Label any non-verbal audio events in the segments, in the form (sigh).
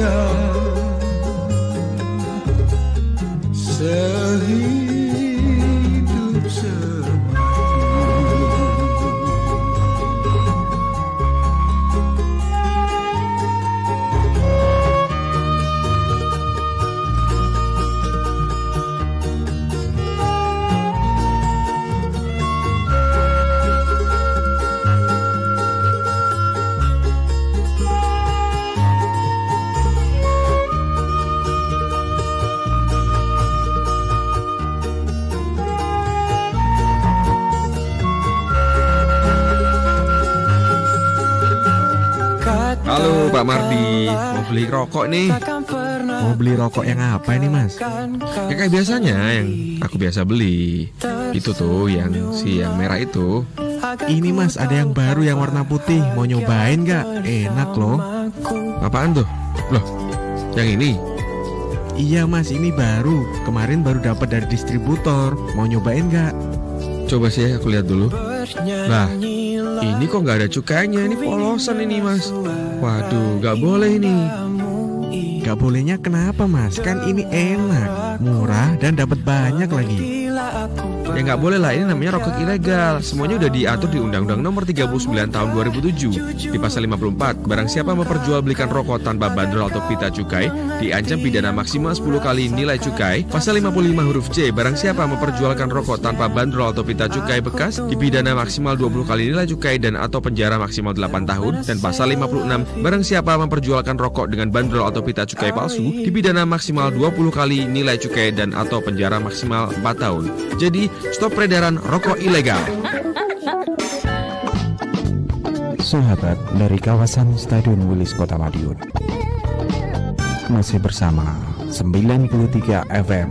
Pak nih. Mau beli rokok yang apa ini mas? Ya kayak biasanya yang aku biasa beli. Itu tuh yang si yang merah itu. Ini mas ada yang baru yang warna putih. Mau nyobain gak? Enak loh. Apaan tuh? Loh yang ini? Iya mas ini baru. Kemarin baru dapat dari distributor. Mau nyobain gak? Coba sih aku lihat dulu. Lah ini kok nggak ada cukainya? Ini polosan ini mas. Waduh nggak boleh ini Gak bolehnya kenapa mas? Kan ini enak, murah dan dapat banyak lagi Ya nggak boleh lah, ini namanya rokok ilegal. Semuanya udah diatur di Undang-Undang Nomor 39 Tahun 2007 di pasal 54. Barang siapa memperjualbelikan rokok tanpa bandrol atau pita cukai diancam pidana maksimal 10 kali nilai cukai. Pasal 55 huruf C, barang siapa memperjualkan rokok tanpa bandrol atau pita cukai bekas dipidana maksimal 20 kali nilai cukai dan atau penjara maksimal 8 tahun. Dan pasal 56, barang siapa memperjualkan rokok dengan bandrol atau pita cukai palsu dipidana maksimal 20 kali nilai cukai dan atau penjara maksimal 4 tahun. Jadi stop peredaran rokok ilegal. Sahabat dari kawasan Stadion Wilis Kota Madiun Masih bersama 93 FM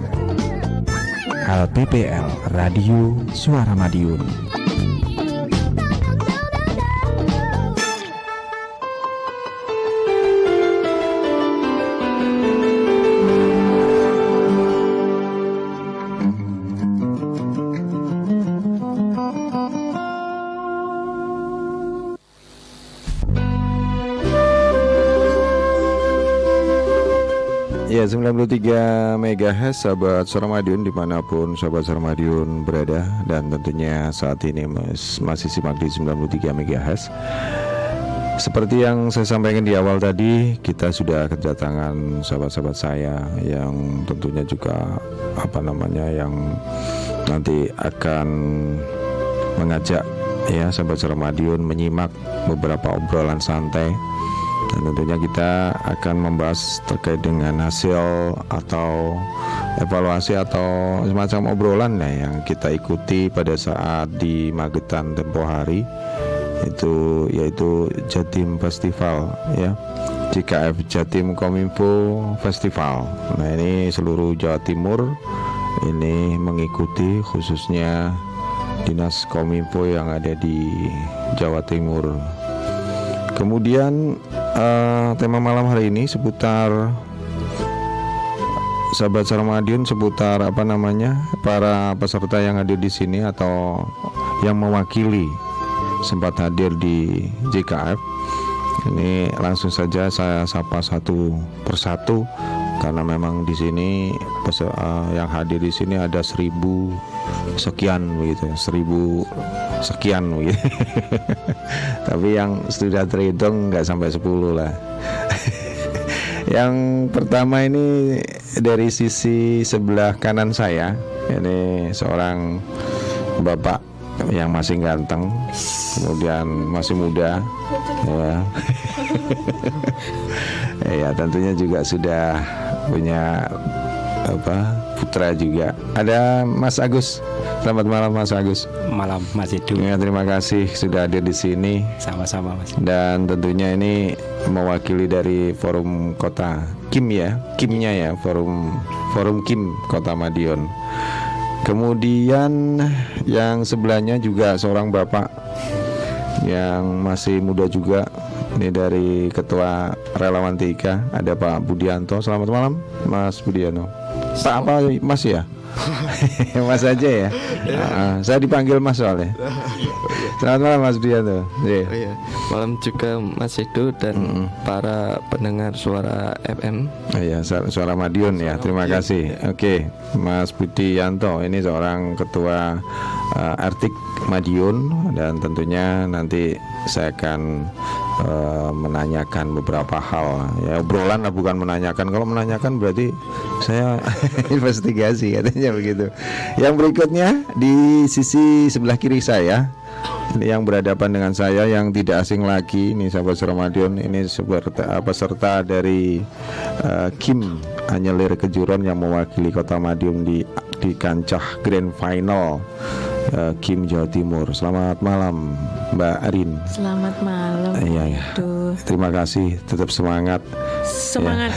LPPL Radio Suara Madiun 93 MHz sahabat Suara Madiun di mana pun sahabat Suara Madiun berada. Dan tentunya saat ini mas, masih simak di 93 MHz seperti yang saya sampaikan di awal tadi kita sudah kedatangan sahabat-sahabat saya yang tentunya juga apa namanya yang nanti akan mengajak ya sahabat Suara Madiun menyimak beberapa obrolan santai dan tentunya kita akan membahas terkait dengan hasil atau evaluasi atau semacam obrolan ya yang kita ikuti pada saat di Magetan tempo hari itu yaitu Jatim Festival ya JKF Jatim Kominfo Festival. Nah ini seluruh Jawa Timur ini mengikuti khususnya Dinas Kominfo yang ada di Jawa Timur. Kemudian uh, tema malam hari ini seputar sahabat Sarmadiun seputar apa namanya para peserta yang hadir di sini atau yang mewakili sempat hadir di JKF. Ini langsung saja saya sapa satu persatu karena memang di sini uh, yang hadir di sini ada seribu sekian begitu, seribu sekian gitu. (laughs) Tapi yang sudah terhitung nggak sampai 10 lah. (laughs) yang pertama ini dari sisi sebelah kanan saya, ini seorang bapak yang masih ganteng, kemudian masih muda, ya. (laughs) ya tentunya juga sudah punya apa putra juga. Ada Mas Agus. Selamat malam Mas Agus. Malam Mas Edu. Ya, terima kasih sudah hadir di sini. Sama-sama Mas. Dan tentunya ini mewakili dari Forum Kota Kim ya, Kimnya ya, Forum Forum Kim Kota Madiun. Kemudian yang sebelahnya juga seorang bapak yang masih muda juga. Ini dari Ketua Relawan Tika ada Pak Budianto. Selamat malam, Mas Budianto. Pak apa Mas ya? (laughs) mas aja ya. Ah, saya dipanggil Mas soalnya. (laughs) Selamat malam Mas Brianto. Iya. Oh iya, malam juga Mas Edo dan para pendengar suara FM. Oh Iya, su- suara Madiun ya. Terima kasih. Oke, Mas Budi Yanto ini seorang ketua uh, Artik Madiun dan tentunya nanti saya akan uh, menanyakan beberapa hal. Ya, obrolan lah bukan menanyakan. Kalau menanyakan berarti saya (laughs) investigasi katanya begitu. Yang berikutnya di sisi sebelah kiri saya ini yang berhadapan dengan saya yang tidak asing lagi ini sahabat Ramadion ini seperti peserta dari eh, Kim Anyelir Kejuron yang mewakili Kota Madiun di di kancah Grand Final eh, Kim Jawa Timur. Selamat malam Mbak Arin. Selamat malam. Iya ya. Terima kasih, tetap semangat. semangat.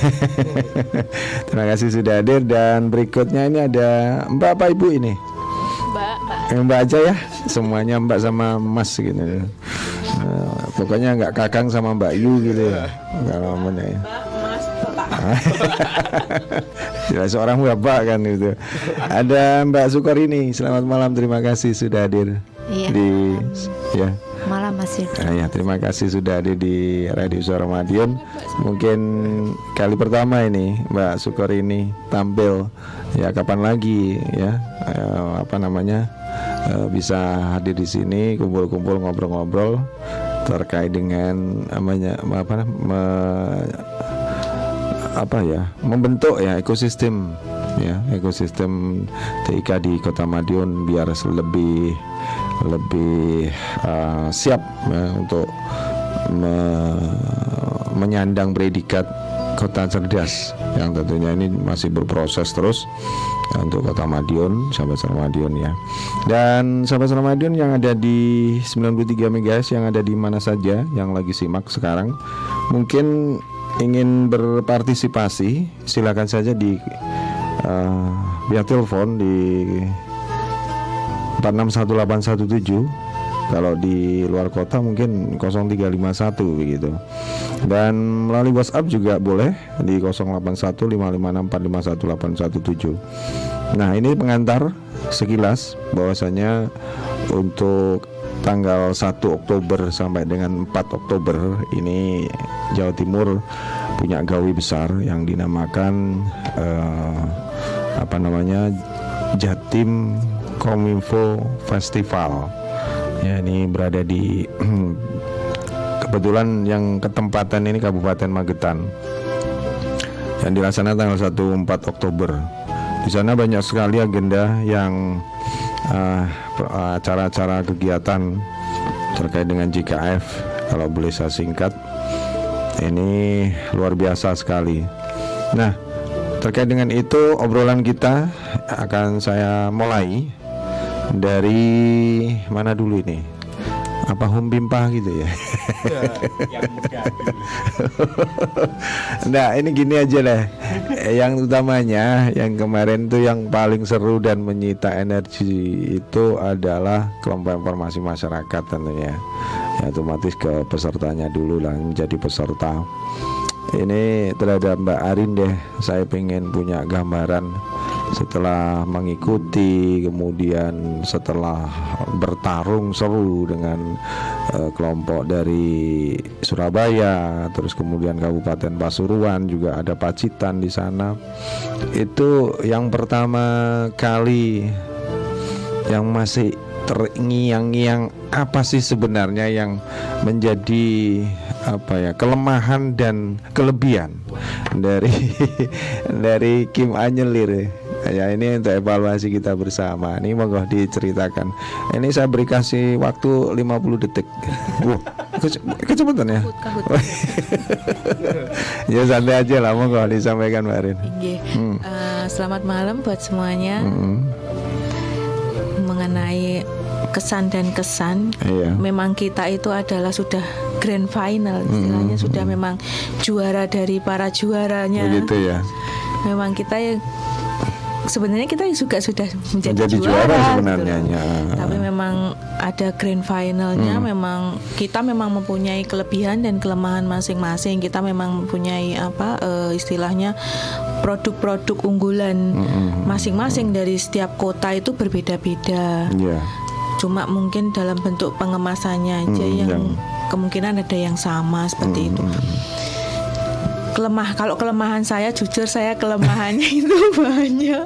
(laughs) Terima kasih sudah hadir dan berikutnya ini ada Mbak apa Ibu ini? Mbak, Mbak. Eh, mbak aja ya semuanya mbak sama mas gitu Eh, pokoknya nggak kakang sama mbak Yu gitu ya kalau ya jelas (laughs) seorang bapak kan gitu ada mbak Sukarini selamat malam terima kasih sudah hadir Iya. di ya Malam Mas Edo. Ah, ya, terima kasih sudah hadir di Radio Suara Madiun. Mungkin kali pertama ini Mbak Sukor ini tampil. Ya, kapan lagi ya? eh, apa namanya? eh, bisa hadir di sini kumpul-kumpul ngobrol-ngobrol terkait dengan namanya apa me- apa ya membentuk ya ekosistem ya ekosistem TIK di Kota Madiun biar lebih lebih uh, siap ya, untuk me- menyandang predikat kota cerdas yang tentunya ini masih berproses terus ya, untuk kota Madiun Suara Madiun ya. Dan Suara Madiun yang ada di 93 MHz yang ada di mana saja yang lagi simak sekarang mungkin ingin berpartisipasi silakan saja di uh, via telepon di 461817 kalau di luar kota mungkin 0351 begitu. Dan melalui WhatsApp juga boleh di 081556451817 nah ini pengantar sekilas bahwasanya untuk tanggal 1 Oktober sampai dengan 4 Oktober ini Jawa Timur punya gawi besar yang dinamakan eh, apa namanya Jatim Kominfo Festival. Ya ini berada di (clears throat) kebetulan yang ketempatan ini Kabupaten Magetan. Yang dilaksanakan tanggal 1 4 Oktober. Di sana banyak sekali agenda yang per- acara-acara kegiatan terkait dengan JKF kalau boleh saya singkat. Ini luar biasa sekali. Nah, terkait dengan itu obrolan kita akan saya mulai dari mana dulu ini? Apa home pimpah gitu ya? nah ini gini aja lah. Eh, Yang utamanya Yang kemarin tuh yang paling seru dan menyita energi Itu adalah kelompok informasi masyarakat tentunya. Ya, Otomatis ke pesertanya dulu lah Menjadi peserta. Ini terhadap Mbak Arin deh Saya pengen punya gambaran setelah mengikuti kemudian setelah bertarung seru dengan eh, kelompok dari Surabaya terus kemudian Kabupaten Pasuruan juga ada Pacitan di sana. Itu yang pertama kali yang masih terngiang-ngiang apa sih sebenarnya yang menjadi apa ya kelemahan dan kelebihan dari (laughs) dari Kim Anyelir ya ini untuk evaluasi kita bersama ini monggo diceritakan ini saya beri kasih waktu 50 detik Wah, kece- kecepatan ya (laughs) ya santai aja lah monggo disampaikan Mbak Rin. Hmm. Eh, selamat malam buat semuanya. Mm-mm. Mengenai kesan dan kesan, Iya. memang kita itu adalah sudah grand final, istilahnya sudah memang juara dari para juaranya. begitu ya Memang kita yang sebenarnya kita juga sudah menjadi, Menjadi juara, juara gitu sebenarnya, ya. Tapi memang ada grand finalnya, Hmm. memang kita memang mempunyai kelebihan dan kelemahan masing-masing. Kita memang mempunyai apa eh, istilahnya produk-produk unggulan Hmm, masing-masing dari setiap kota itu berbeda-beda. Iya. Cuma mungkin dalam bentuk pengemasannya aja Hmm, yang, yang- kemungkinan ada yang sama seperti itu. Kelemah kalau kelemahan saya jujur saya kelemahannya (laughs) itu banyak.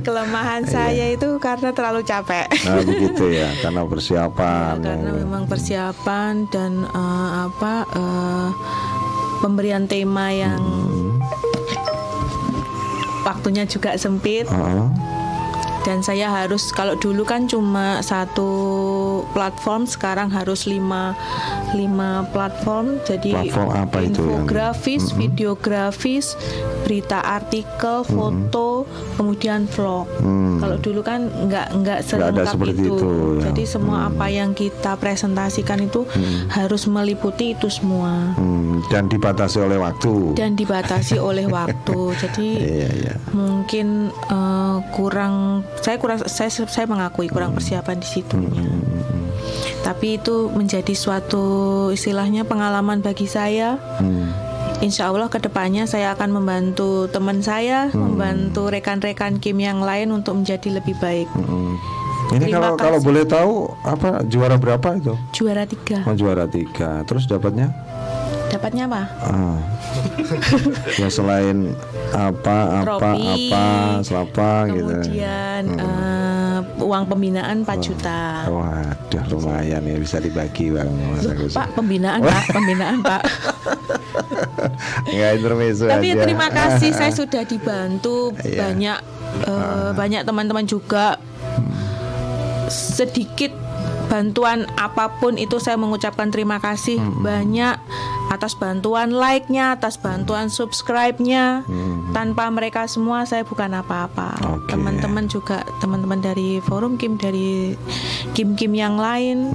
Kelemahan saya itu karena terlalu capek. Nah (laughs) begitu ya, karena persiapan. Ya, karena ya. memang persiapan dan eh, apa eh, pemberian tema yang Hmm. waktunya juga sempit Heeh. Dan saya harus kalau dulu kan cuma satu platform sekarang harus lima lima platform. Jadi Platform apa itu yang- infografis videografis berita artikel foto kemudian vlog. Hmm. kalau dulu kan nggak nggak selengkap seperti itu, itu, ya. jadi semua apa yang kita presentasikan itu harus meliputi itu semua. Hmm, dan dibatasi oleh waktu. dan dibatasi oleh waktu jadi (laughs) Iya iya. mungkin eh, kurang saya kurang saya saya mengakui kurang persiapan di situ tapi itu menjadi suatu istilahnya pengalaman bagi saya Hmm. Insya Allah ke depannya saya akan membantu teman saya, membantu rekan-rekan Kim yang lain untuk menjadi lebih baik. Hmm. Ini Terima kalau kalau boleh tahu apa juara berapa itu? Juara tiga, Oh, juara tiga. Terus dapatnya? Dapatnya apa? Ah. (laughs) ya selain apa apa Trofi, apa selapa gitu. Kemudian eh, uang pembinaan 4 juta. Waduh lumayan ya bisa dibagi bang. Pak pembinaan Pak, pembinaan Pak. (laughs) Nggak intermezzo Tapi aja. terima kasih (laughs) saya sudah dibantu Iya. banyak eh, banyak teman-teman juga sedikit bantuan apa pun itu saya mengucapkan terima kasih banyak atas bantuan like-nya, atas bantuan subscribe-nya. Tanpa mereka semua saya bukan apa-apa. Oke. Teman-teman juga teman-teman dari forum Kim dari Kim-Kim yang lain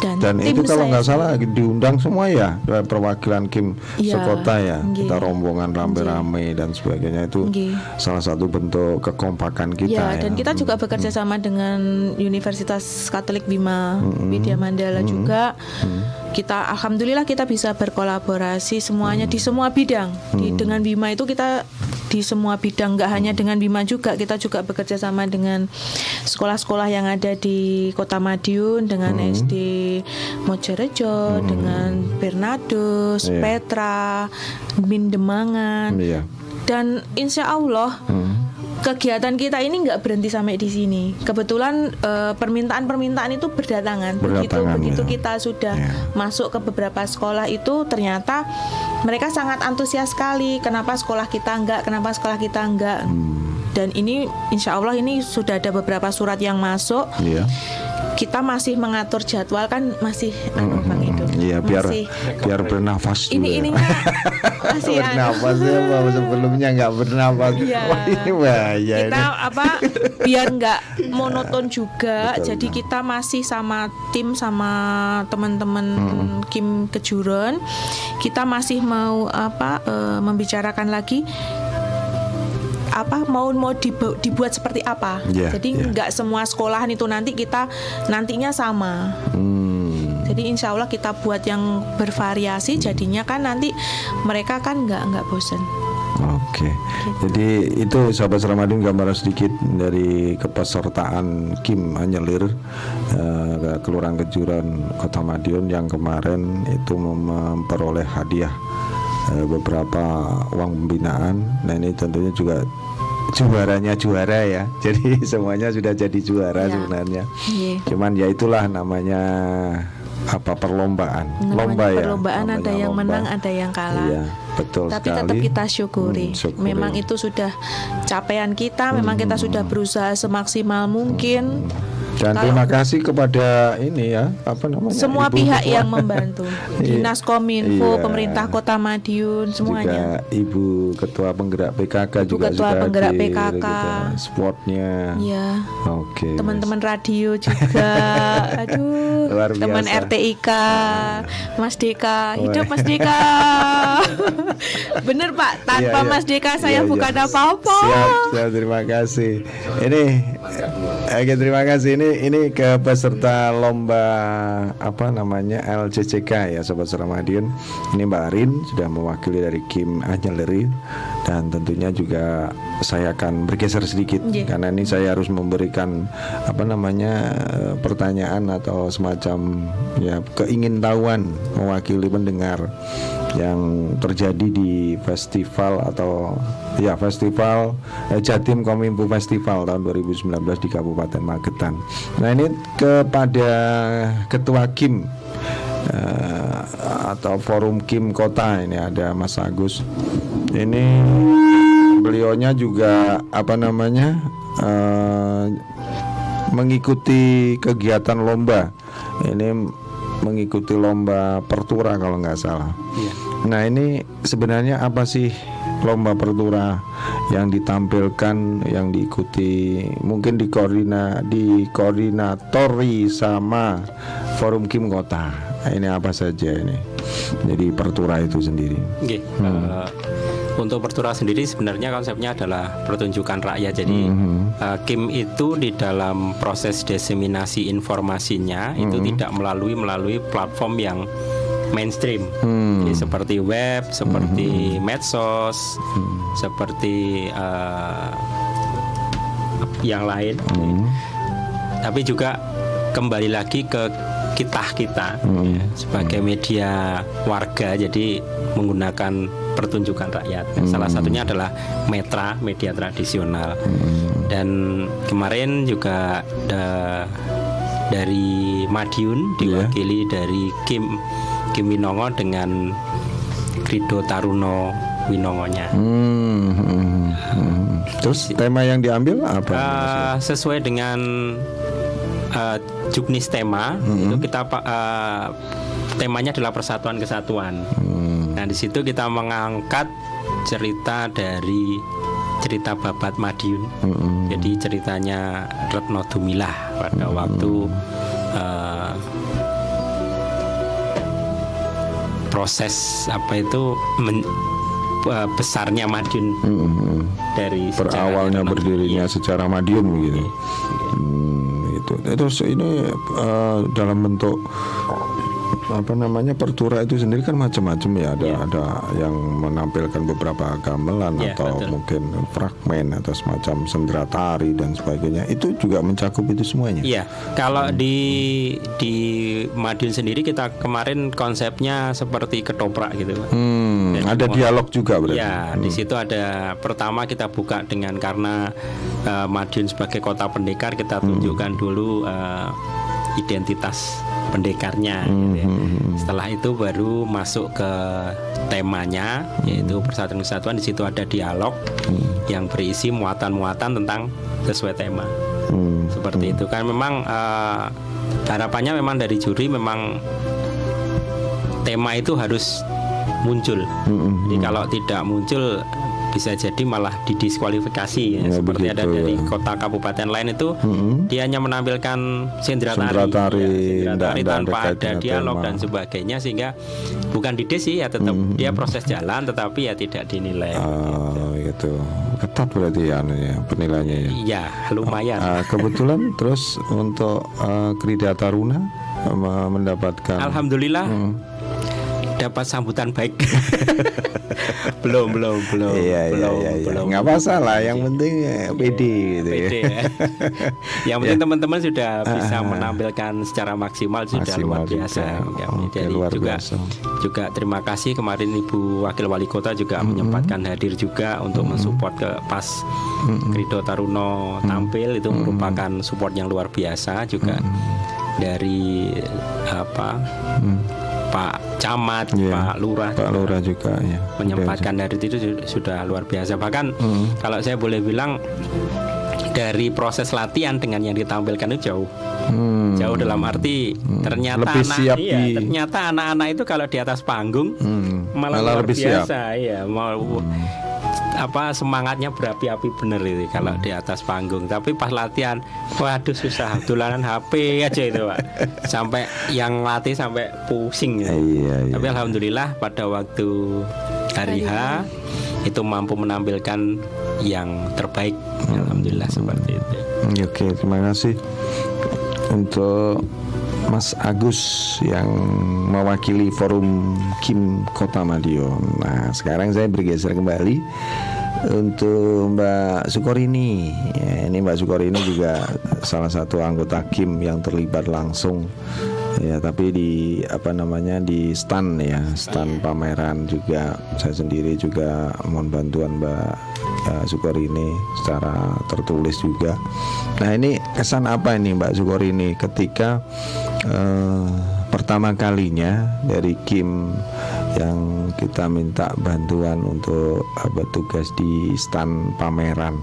dan, Dan tim itu kalau nggak salah diundang semua ya perwakilan Kim Iya, sekota ya. nggih. Kita rombongan rame-rame dan sebagainya itu Nggih. salah satu bentuk kekompakan kita ya, ya. dan kita juga bekerja sama dengan Universitas Katolik Bima Widya Mandala juga. Kita alhamdulillah kita bisa berkolaborasi semuanya di semua bidang. Di dengan Bima itu kita di semua bidang nggak hanya dengan Bima juga, kita juga bekerja sama dengan sekolah-sekolah yang ada di Kota Madiun dengan SD Mojorejo, dengan Bernardus, Iya. Petra, Mindemangan Iya. dan insya Allah kegiatan kita ini nggak berhenti sampai di sini. Kebetulan eh, permintaan-permintaan itu berdatangan. begitu Berdatangan, begitu ya. kita sudah Ya. masuk ke beberapa sekolah itu ternyata mereka sangat antusias sekali. Kenapa sekolah kita enggak? Kenapa sekolah kita enggak? Hmm. Dan ini insya Allah ini sudah ada beberapa surat yang masuk. Iya. Kita masih mengatur jadwal kan masih Bang Edo. Iya biar Masih biar bernafas ini juga. ininya (laughs) masih anu. bernafas ya Pak. sebelumnya nggak bernafas. Iya. Wah ini bahaya kita ini. apa biar nggak monoton juga Betul. jadi kita masih sama tim sama teman-teman Kim Kejuron kita masih mau apa eh, membicarakan lagi apa mau mau dibu- dibuat seperti apa Iya, jadi iya. nggak semua sekolahan itu nanti kita nantinya sama Hmm. Jadi insya Allah kita buat yang bervariasi jadinya kan nanti mereka kan nggak nggak bosen Oke, jadi itu sahabat Ramadhan gambaran sedikit dari kepesertaan Kim Anyelir eh, ke Kelurahan Kejuran Kota Madiun yang kemarin itu mem- memperoleh hadiah eh, beberapa uang pembinaan. Nah ini tentunya juga juaranya juara ya, (laughs) jadi semuanya sudah jadi juara Ya. sebenarnya. Iya. Cuman ya itulah namanya apa perlombaan, Namanya lomba ya. perlombaan ada Namanya yang lomba. menang ada yang kalah Iya, betul tapi sekali. tetap kita syukuri. Hmm, syukuri. Memang itu sudah capaian kita, memang kita Hmm. sudah berusaha semaksimal mungkin. Dan Kalau- terima kasih kepada ini ya, apa namanya? semua Ibu pihak Ketua. yang membantu (laughs) dinas kominfo Iya. pemerintah kota Madiun semuanya Juga Ibu Ketua Penggerak PKK Ibu juga Ketua sudah Penggerak hadir PKK. gitu. Supportnya. ya Oke. teman-teman radio juga (laughs) aduh Luar teman biasa. RTIK Mas Deka hidup Mas Deka (laughs) bener Pak tanpa Iya, iya. Mas Deka saya Iya, iya. bukan apa-apa Siap, siap, terima kasih. Ini Oke, terima kasih. Ini ini ke peserta lomba apa namanya LCCK ya Sobat Suramadion. Ini Mbak Arin sudah mewakili dari Kim Anyeleri dan tentunya juga saya akan bergeser sedikit Iya. karena ini saya harus memberikan apa namanya eh, pertanyaan atau semacam ya keingintahuan mewakili pendengar yang terjadi di festival atau ya festival eh, Jatim Kominfo Festival tahun 2019 di Kabupaten Magetan. Nah ini kepada Ketua Kim eh, atau Forum Kim Kota ini ada Mas Agus. Ini beliaunya juga apa namanya eh, mengikuti kegiatan lomba. Ini mengikuti lomba pertura kalau nggak salah. Nah ini sebenarnya apa sih lomba pertura yang ditampilkan, yang diikuti, mungkin dikoordina, dikoordinatori sama Forum Kim Kota. Nah, ini apa saja ini? Jadi pertura itu sendiri. Oke. eh, untuk Pertura sendiri sebenarnya konsepnya adalah pertunjukan rakyat. Jadi eh, Kim itu di dalam proses diseminasi informasinya itu tidak melalui melalui platform yang mainstream. Jadi seperti web, seperti medsos, seperti eh, yang lain. Tapi juga kembali lagi ke kita kita ya, sebagai media warga jadi menggunakan pertunjukan rakyat. Salah satunya adalah metra media tradisional. Dan kemarin juga da- dari Madiun diwakili dari Kim Kim Winongo dengan Krido Taruno Winongonya. Hmm, hmm, hmm. Terus tema yang diambil apa? Eh, sesuai dengan eh, juknis tema. Itu kita eh, temanya adalah persatuan kesatuan. Nah di situ kita mengangkat cerita dari cerita Babat Madiun. Jadi ceritanya Retno Dumilah pada waktu eh, proses apa itu men- besarnya Madiun Hmm, dari Retno. berdirinya secara Madiun gitu. Hmm, itu. Terus ini eh, dalam bentuk apa namanya pertura itu sendiri kan macam-macam ya. Ada ada yang menampilkan beberapa gamelan Iya, atau betul. mungkin fragmen atau semacam sendera tari dan sebagainya. Itu juga mencakup itu semuanya? Iya, kalau di di Madiun sendiri kita kemarin konsepnya seperti ketoprak gitu. Hmm, ada dialog juga berarti? Ya, di situ ada pertama kita buka dengan karena eh, Madiun sebagai kota pendekar kita tunjukkan dulu eh, identitas pendekarnya. gitu ya. Setelah itu baru masuk ke temanya yaitu persatuan kesatuan. Di situ ada dialog yang berisi muatan-muatan tentang sesuai tema Hmm, seperti itu kan memang eh, harapannya memang dari juri memang tema itu harus muncul. hmm, Jadi kalau tidak muncul bisa jadi malah didiskualifikasi ya, Ya, seperti ada begitu, dari ya. kota kabupaten lain itu hmm. dia hanya menampilkan sendera tari, tari, ya, sendera tari tanpa ada dialog tema. dan sebagainya sehingga bukan dides sih ya tetap dia proses jalan tetapi ya tidak dinilai. Oh, gitu ketat berarti ya anunya, penilaiannya ya Ya lumayan. Ah, kebetulan (laughs) terus untuk uh, Krida Taruna mendapatkan Alhamdulillah dapat sambutan baik. (laughs) belum, belum, belum. Iya iya belum, iya, iya. belum. nggak masalah yang penting eh, pede gitu ya. Pede ya. (laughs) Yang penting teman-teman sudah bisa menampilkan secara maksimal sudah Maksimal luar biasa. juga. Ya, Oke, Jadi luar juga biasa. juga terima kasih kemarin Ibu Wakil Wali Kota juga menyempatkan hadir juga untuk mensupport ke pas Krido Taruno tampil itu merupakan support yang luar biasa juga dari apa Pak Camat, Iya. Pak Lurah Pak juga Lurah juga ya menyempatkan dari itu su- sudah luar biasa bahkan kalau saya boleh bilang dari proses latihan dengan yang ditampilkan itu jauh Hmm. jauh dalam arti ternyata Lebih anak siap iya, di- ternyata anak-anak itu kalau di atas panggung Hmm. malah, Malah luar lebih siap. biasa iya mau apa semangatnya berapi-api bener itu kalau Hmm. di atas panggung. Tapi pas latihan waduh susah. Dolanan HP aja itu pak. Sampai yang latih sampai pusing gitu. Iya, iya. tapi alhamdulillah pada waktu hari H itu mampu menampilkan yang terbaik. Alhamdulillah seperti itu. Hmm, Oke, terima kasih. Untuk Mas Agus yang mewakili forum Kim Kota Madiun. Nah, sekarang saya bergeser kembali untuk Mbak Sukorini. Ya, ini Mbak Sukorini juga salah satu anggota Kim yang terlibat langsung. Ya, tapi di apa namanya di stand ya, stand pameran juga saya sendiri juga mohon bantuan Mbak uh, Sukorini secara tertulis juga. Nah, ini kesan apa ini Mbak Sukorini ketika eh, pertama kalinya dari Kim yang kita minta bantuan untuk apa tugas di stand pameran.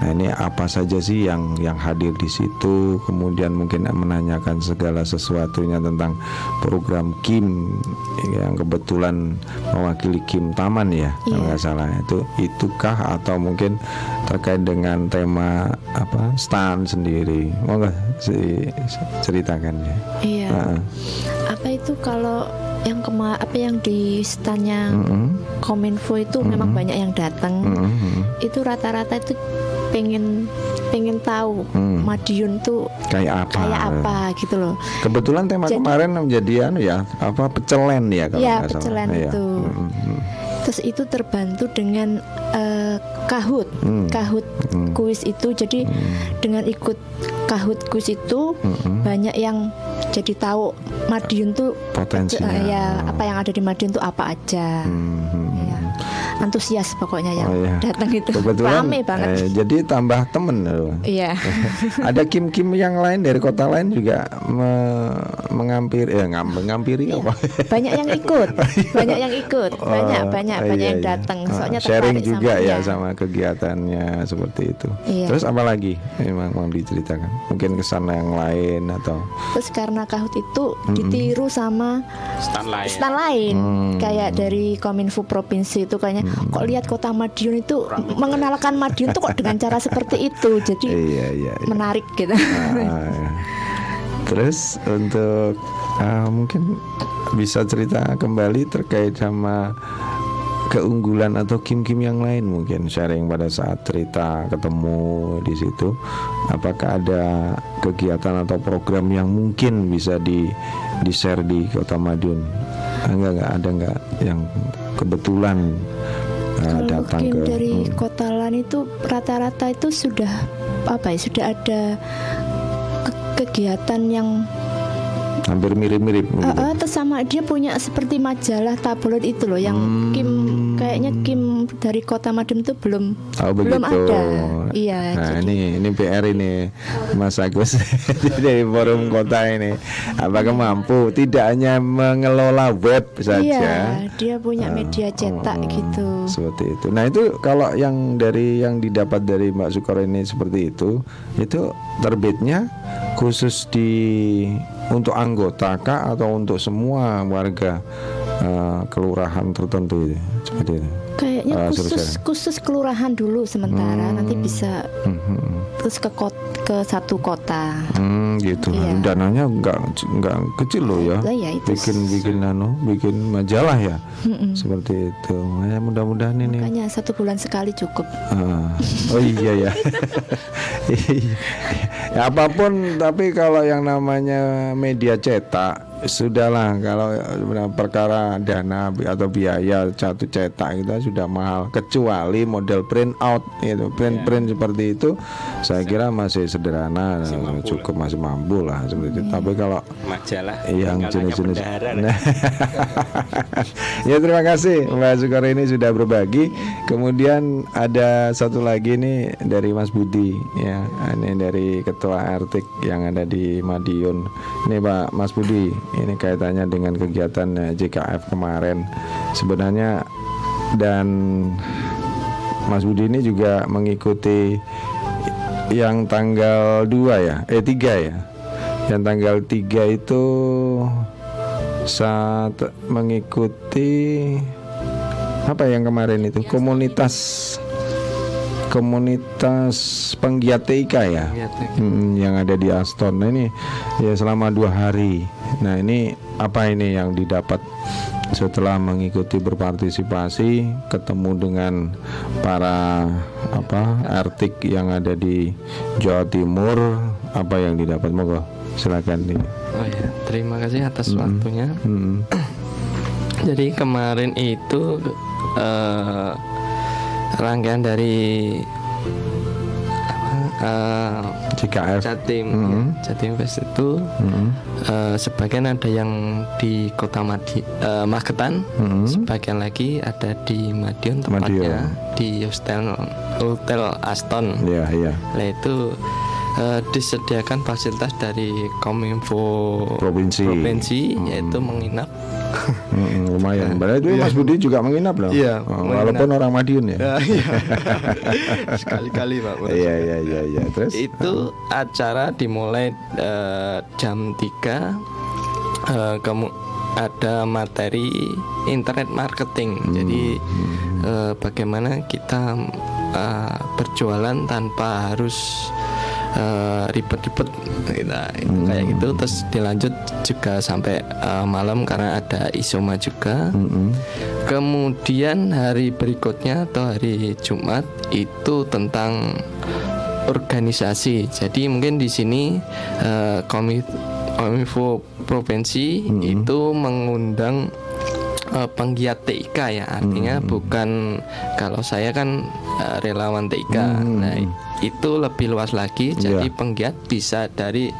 Nah ini apa saja sih yang yang hadir di situ, kemudian mungkin menanyakan segala sesuatunya tentang program Kim yang kebetulan mewakili Kim Taman ya, kalau nggak salah. Itu itukah atau mungkin terkait dengan tema apa stand sendiri, nggak si- ceritakan ya? Iya. Heeh. Apa itu kalau yang kema apa yang di standnya Mm-mm. Kominfo itu memang banyak yang datang. Mm-mm. Itu rata-rata itu pengen pengen tahu Hmm. Madiun tuh Kayak apa? kayak apa gitu loh. Kebetulan tema Jadi- kemarin menjadi anu ya, apa pecelen ya kalau Iya, nggak salah. pecelen Iya. itu. Mm, Terus itu terbantu dengan eh, kahut, Hmm. kahut Hmm. kuis itu. Jadi dengan ikut kahut kuis itu mm, banyak yang jadi tahu Madiun tuh Potensinya. eh, ya apa yang ada di Madiun tuh apa aja. mm, mm. Ya. Antusias pokoknya yang Oh, iya. datang itu. Kebetulan Rame banget. eh, jadi tambah temen loh. Iya. (laughs) Ada kim-kim yang lain dari kota lain juga me- mengampiri ya ngam- mengampiri apa? banyak yang ikut, (laughs) banyak yang ikut, banyak Oh, banyak iya, banyak yang iya. datang. Ah, Soalnya sharing juga sama ya iya. sama kegiatannya seperti itu. Iya. Terus apa lagi? Memang mau diceritakan? Mungkin kesan yang lain atau Terus karena kahut itu ditiru sama stand lain stan lain, Hmm. kayak dari Kominfo provinsi itu kayaknya kok lihat kota Madiun itu mengenalkan Madiun tuh kok dengan cara seperti itu, jadi iya iya. iya. menarik gitu. Ah, terus untuk ah, mungkin bisa cerita kembali terkait sama keunggulan atau kim-kim yang lain mungkin sharing pada saat cerita ketemu di situ apakah ada kegiatan atau program yang mungkin bisa di di share di Kota Madiun Ah, enggak enggak ada enggak yang kebetulan Kalau datang mungkin ke dari hmm. kota lain itu rata-rata itu sudah apa ya sudah ada ke- kegiatan yang hampir mirip-mirip eh, terus sama dia punya seperti majalah tabloid itu loh yang Hmm. Kim kayaknya Kim dari kota Madiun itu belum Oh belum begitu. ada. Iya. Nah jadi- ini ini PR ini Mas Agus (laughs) dari forum kota ini. Apakah mampu tidak hanya mengelola web saja? Iya, dia punya Ah, media cetak oh, gitu. Seperti itu. Nah itu kalau yang dari yang didapat dari Mbak Sukor ini seperti itu, itu terbitnya khusus di untuk anggota kah atau untuk semua warga eh, kelurahan tertentu itu seperti itu. Kayaknya Ah, khusus seru-seru. khusus kelurahan dulu sementara nanti bisa Hmm, hmm, hmm. terus ke kot- ke satu kota. Hmm, gitu. Iya. Dananya nggak nggak kecil loh ya. Lah ya itu. Bikin bikin anu, bikin majalah ya. Mm-mm. Seperti itu. Ya mudah-mudahan ini. Makanya satu bulan sekali cukup. Ah, oh iya ya. (laughs) (laughs) Iya. ya apa pun tapi kalau yang namanya media cetak sudahlah kalau perkara dana atau biaya satu cetak itu sudah mahal kecuali model print out itu. Print print seperti itu saya kira masih sederhana cukup masih mampu lah seperti itu. Tapi kalau majalah. Yang jenis-jenis. Nah. (laughs) ya terima kasih. Mbak Sukar ini sudah berbagi. Kemudian ada satu lagi nih dari Mas Budi ya. Ini dari ketua Artik yang ada di Madiun. Ini Pak Mas Budi ini kaitannya dengan kegiatan eh, JKF kemarin. Sebenarnya dan Mas Budi ini juga mengikuti yang tanggal 2 ya, eh 3 ya. Yang tanggal 3 itu saat mengikuti apa yang kemarin itu? Komunitas komunitas penggiat TIK ya? Penggiat TIK. Mm, yang ada di Aston. Nah, ini ya selama dua hari nah ini apa ini yang didapat setelah mengikuti berpartisipasi ketemu dengan para apa artik yang ada di Jawa Timur? Apa yang didapat? Monggo silakan nih Oh ya, terima kasih atas waktunya. Hmm. (clears throat) Jadi kemarin itu eh, rangkaian dari JKF Jatim, Mhm. ya, Jatim Fest itu Hmm. eh, sebagian ada yang di Kota Madi, eh, Magetan, Hmm. sebagian lagi ada di Madiun tepatnya di Hotel Hotel Aston. ya ya Nah itu eh, disediakan fasilitas dari Kominfo Provinsi. provinsi, yaitu menginap. Hmm, lumayan. Padahal itu Mas Budi juga menginap loh. Iya, Oh, walaupun orang Madiun ya. (laughs) Sekali-kali Pak. Iya iya iya iya. Terus Itu acara dimulai eh, jam 3 eh, kemu- ada materi internet marketing. Jadi eh, bagaimana kita eh, berjualan tanpa harus eh, ribet-ribet Nah, itu kayak gitu terus dilanjut juga sampai eh, malam karena ada isoma juga Mm-mm. Kemudian hari berikutnya atau hari Jumat itu tentang organisasi. Jadi mungkin di sini eh, komi- Kominfo provinsi itu mengundang eh, penggiat TIK ya. Artinya bukan kalau saya kan eh, relawan TIK. Nah, itu lebih luas lagi. Jadi Iya. penggiat bisa dari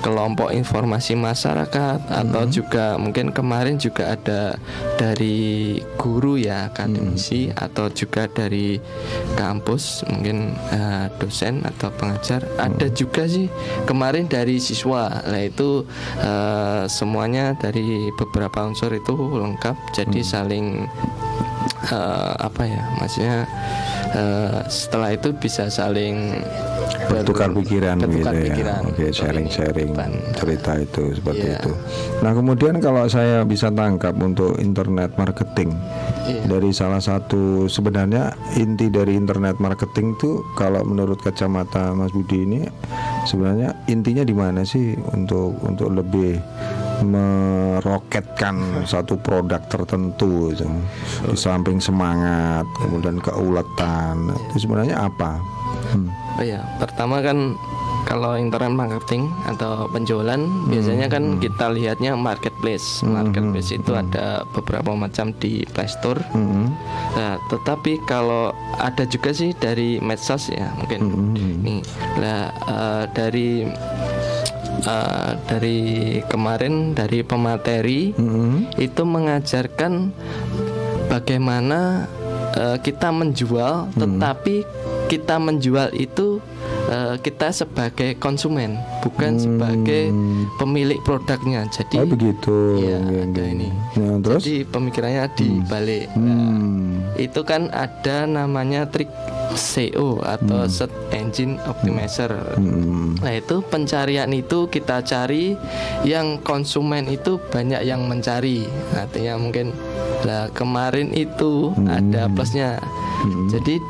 kelompok informasi masyarakat atau juga mungkin kemarin juga ada dari guru ya akademisi atau juga dari kampus mungkin eh, dosen atau pengajar. Ada juga sih kemarin dari siswa. Lah itu eh, semuanya dari beberapa unsur itu lengkap jadi saling eh, apa ya maksudnya eh, setelah itu bisa saling ber- bertukar pikiran bertukar gitu ya. Oke, untuk sharing-sharing ini, depan. cerita itu seperti Iya. itu. Nah, kemudian kalau saya bisa tangkap untuk internet marketing Iya. dari salah satu sebenarnya inti dari internet marketing itu kalau menurut kacamata Mas Budi ini sebenarnya intinya di mana sih untuk untuk lebih meroketkan satu produk tertentu itu. di samping semangat kemudian keuletan itu sebenarnya apa Hmm. Oh ya, pertama kan kalau internet marketing atau penjualan biasanya kan kita lihatnya marketplace. Marketplace itu ada beberapa macam di Play Store. Hmm. Nah, tetapi kalau ada juga sih dari medsos ya mungkin. Nih, lah eh, dari eh, dari kemarin dari pemateri Hmm. itu mengajarkan bagaimana eh, kita menjual, tetapi kita menjual itu eh, kita sebagai konsumen, bukan sebagai pemilik produknya. Jadi Oh begitu. Iya, Oke, ada oke. ini. Nah, terus? Jadi pemikirannya dibalik. Nah, Hmm. itu kan ada namanya trik SEO atau Search Engine Optimizer. Hmm. Nah itu pencarian itu kita cari yang konsumen itu banyak yang mencari. Artinya mungkin lah kemarin itu ada plusnya. Jadi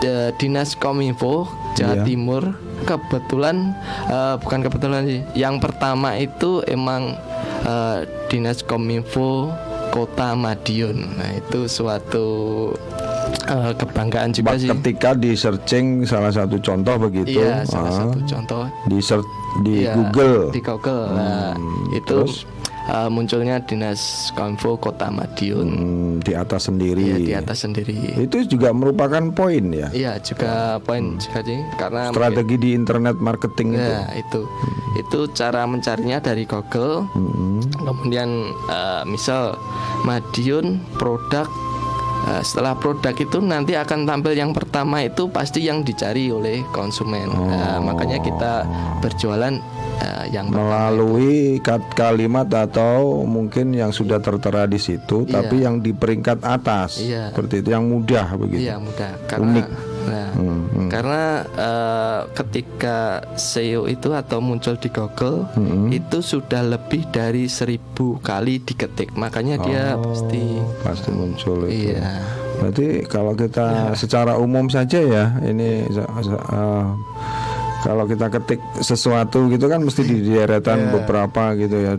de- dinas kominfo Jawa Iya. Timur kebetulan eh, bukan kebetulan sih. Yang pertama itu emang eh, dinas kominfo Kota Madiun. Nah itu suatu eh, kebanggaan juga Bak- sih. Ketika di searching salah satu contoh begitu, Iya, salah ah, satu contoh di search di Iya, Google. Di Google. Nah, Hmm, itu terus? uh, munculnya Dinas Kominfo Kota Madiun. Hmm, di atas sendiri. Iya, di atas sendiri. Itu juga merupakan poin ya. Iya, juga poin juga sih karena Strategi di internet marketing itu. Ya, itu. Itu cara mencarinya dari Google. Hmm. Kemudian uh, misal Madiun produk uh, setelah produk itu nanti akan tampil yang pertama itu pasti yang dicari oleh konsumen. Nah, makanya kita berjualan uh, yang itu. melalui kat- kalimat atau mungkin yang sudah tertera di situ Iya. tapi yang di peringkat atas Iya. seperti itu yang mudah begitu Iya mudah karena Unik. Nah, Hmm, hmm. karena eh, ketika SEO itu atau muncul di Google Hmm. itu sudah lebih dari seribu kali diketik, makanya dia Oh, pasti pasti muncul itu. iya. Berarti kalau kita secara umum saja ya ini eh, kalau kita ketik sesuatu gitu kan mesti di deretan beberapa gitu ya.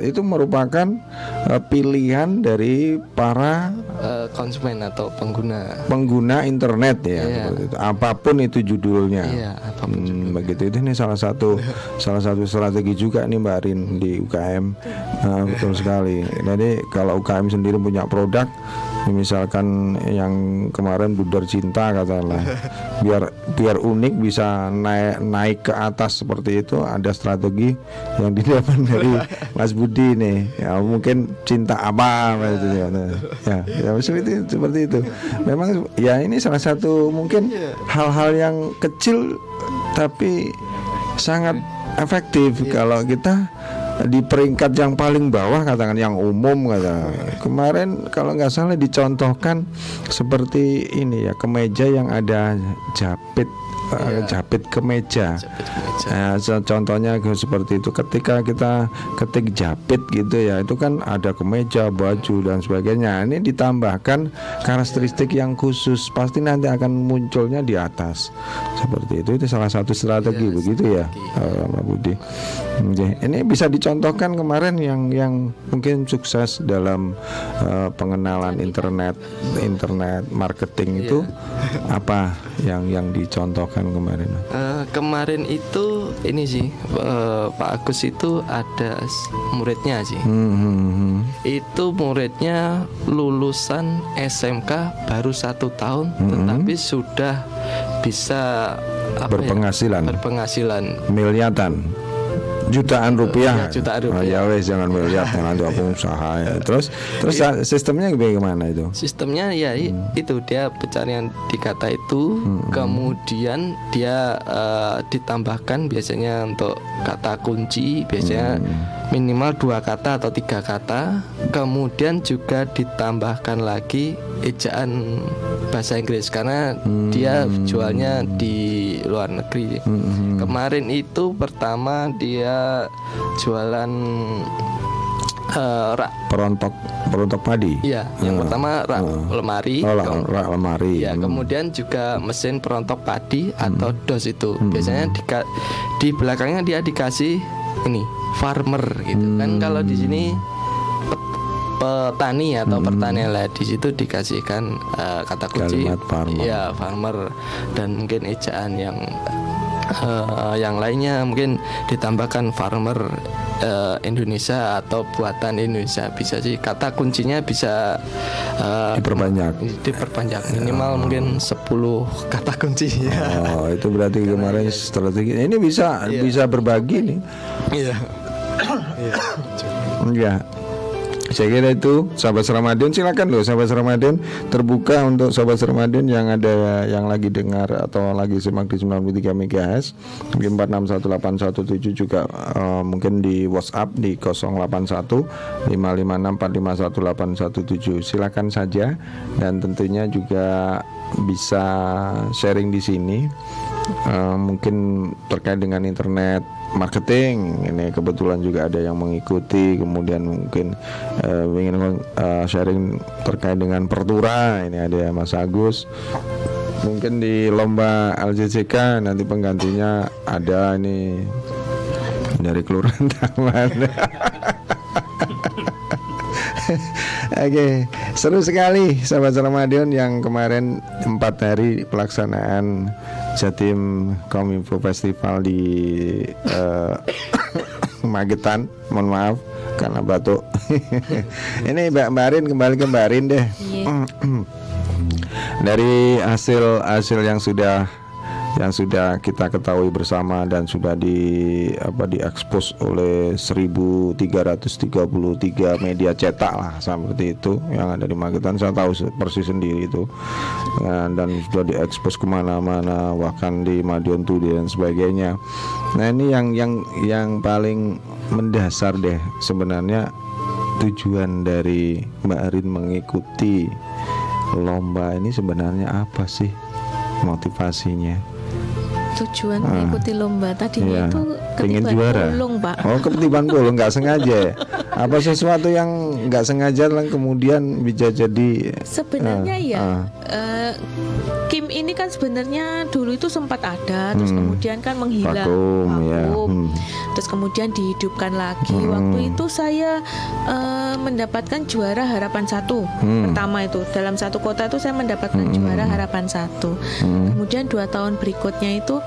Itu merupakan eh, pilihan dari para Eh, konsumen atau pengguna. pengguna internet ya Iya. seperti itu. Apa pun itu judulnya. Iya, apa pun Hmm, begitu itu ini salah satu (laughs) salah satu strategi juga nih Mbak Rin di UKM Nah, betul sekali. Jadi kalau UKM sendiri punya produk misalkan yang kemarin Budar Cinta katakanlah. (laughs) Biar biar unik bisa naik naik ke atas seperti itu ada strategi yang didapat dari (laughs) Mas Budi nih. Ya mungkin cinta apa gitu ya. Ya, ya seperti itu, seperti itu. Memang ya ini salah satu mungkin hal-hal yang kecil tapi sangat efektif kalau kita di peringkat yang paling bawah katakan yang umum kata kemarin kalau nggak salah dicontohkan seperti ini ya kemeja yang ada japit eh, japit kemeja. Nah, so- contohnya ke- seperti itu. Ketika kita ketik japit gitu ya itu kan ada kemeja baju dan sebagainya. Ini ditambahkan karakteristik yang khusus. Pasti nanti akan munculnya di atas. Seperti itu. Itu salah satu strategi begitu ya eh, Pak Budi ini bisa dicontohkan kemarin yang yang mungkin sukses dalam eh, pengenalan internet internet marketing itu apa yang yang dicontohkan kemarin? Eh, kemarin itu ini sih eh, Pak Agus itu ada muridnya sih. Hmm, hmm, hmm. Itu muridnya lulusan SMK baru satu tahun, tetapi sudah bisa apa ya, berpenghasilan. Berpenghasilan. miliatan jutaan rupiah Ya, jutaan Oh, rupiah. ya wes jangan miliar nanti aku usaha ya. terus terus Iya. sistemnya bagaimana itu Sistemnya ya i- itu dia pencarian di kata itu, kemudian dia eh, ditambahkan biasanya untuk kata kunci biasanya minimal dua kata atau tiga kata, kemudian juga ditambahkan lagi ejaan bahasa Inggris karena dia jualnya di luar negeri. Kemarin itu pertama dia jualan eh, rak perontok perontok padi Iya, yang Ah, pertama rak ah. lemari. oh, la- lemari Ya, Hmm. kemudian juga mesin perontok padi atau dos itu. Biasanya dika- di belakangnya dia dikasih ini farmer gitu. Kan kalau di sini pet- petani atau pertanian lah di situ dikasihkan eh, kata kunci. Kalimat farmer. ya farmer. Dan mungkin ejaan yang eh, yang lainnya mungkin ditambahkan farmer eh, Indonesia atau buatan Indonesia. Bisa sih kata kuncinya bisa eh, diperbanyak. diperpanjang minimal mungkin 10 kata kunci. Ya. oh itu berarti (laughs) kemarin strategi. Ini bisa bisa berbagi nih. Iya. Ya. Saya kira itu sahabat Ramadan silakan loh sahabat Ramadan terbuka untuk sahabat Ramadan yang ada yang lagi dengar atau lagi simak di 93 MHz mungkin 461817 juga eh, mungkin di WhatsApp di 081 556 silakan saja dan tentunya juga bisa sharing di sini. Eh, mungkin terkait dengan internet marketing. Ini kebetulan juga ada yang mengikuti kemudian mungkin eh, ingin eh, sharing terkait dengan pertura. Ini ada Mas Agus. Mungkin di lomba LJJK nanti penggantinya ada ini. Dari kelurahan Taman (laughs) (laughs) Oke, seru sekali sahabat Ramadan yang kemarin empat hari pelaksanaan Jatim Kominfo Festival di eh, (coughs) Magetan. Mohon maaf karena batuk. (laughs) Ini Mbak Marin kembali ke Mbak Rin deh. (clears throat) Dari hasil hasil yang sudah yang sudah kita ketahui bersama dan sudah di apa diekspos oleh 1333 media cetak lah seperti itu yang ada di Magetan. Saya tahu persis sendiri itu. Dan, dan sudah diekspos ke mana-mana bahkan di Madiun Tudi dan sebagainya. Nah ini yang yang yang paling mendasar deh sebenarnya tujuan dari Mbak Arin mengikuti lomba ini sebenarnya apa sih motivasinya? Tujuan Ah. mengikuti lomba tadinya Iya, itu pengen juara. pulung, Pak. Oh, ketiban pulung nggak sengaja ya? Apa sesuatu yang nggak sengaja lah kemudian bisa jadi Sebenarnya Ah, ya, ah. eh, Kim ini kan sebenarnya dulu itu sempat ada, terus Hmm. kemudian kan menghilang, vakum ya. vakum. Hmm. terus kemudian dihidupkan lagi. Hmm. Waktu itu saya eh, mendapatkan juara harapan satu Hmm. pertama itu dalam satu kota itu saya mendapatkan Hmm. juara harapan satu. Hmm. Kemudian dua tahun berikutnya itu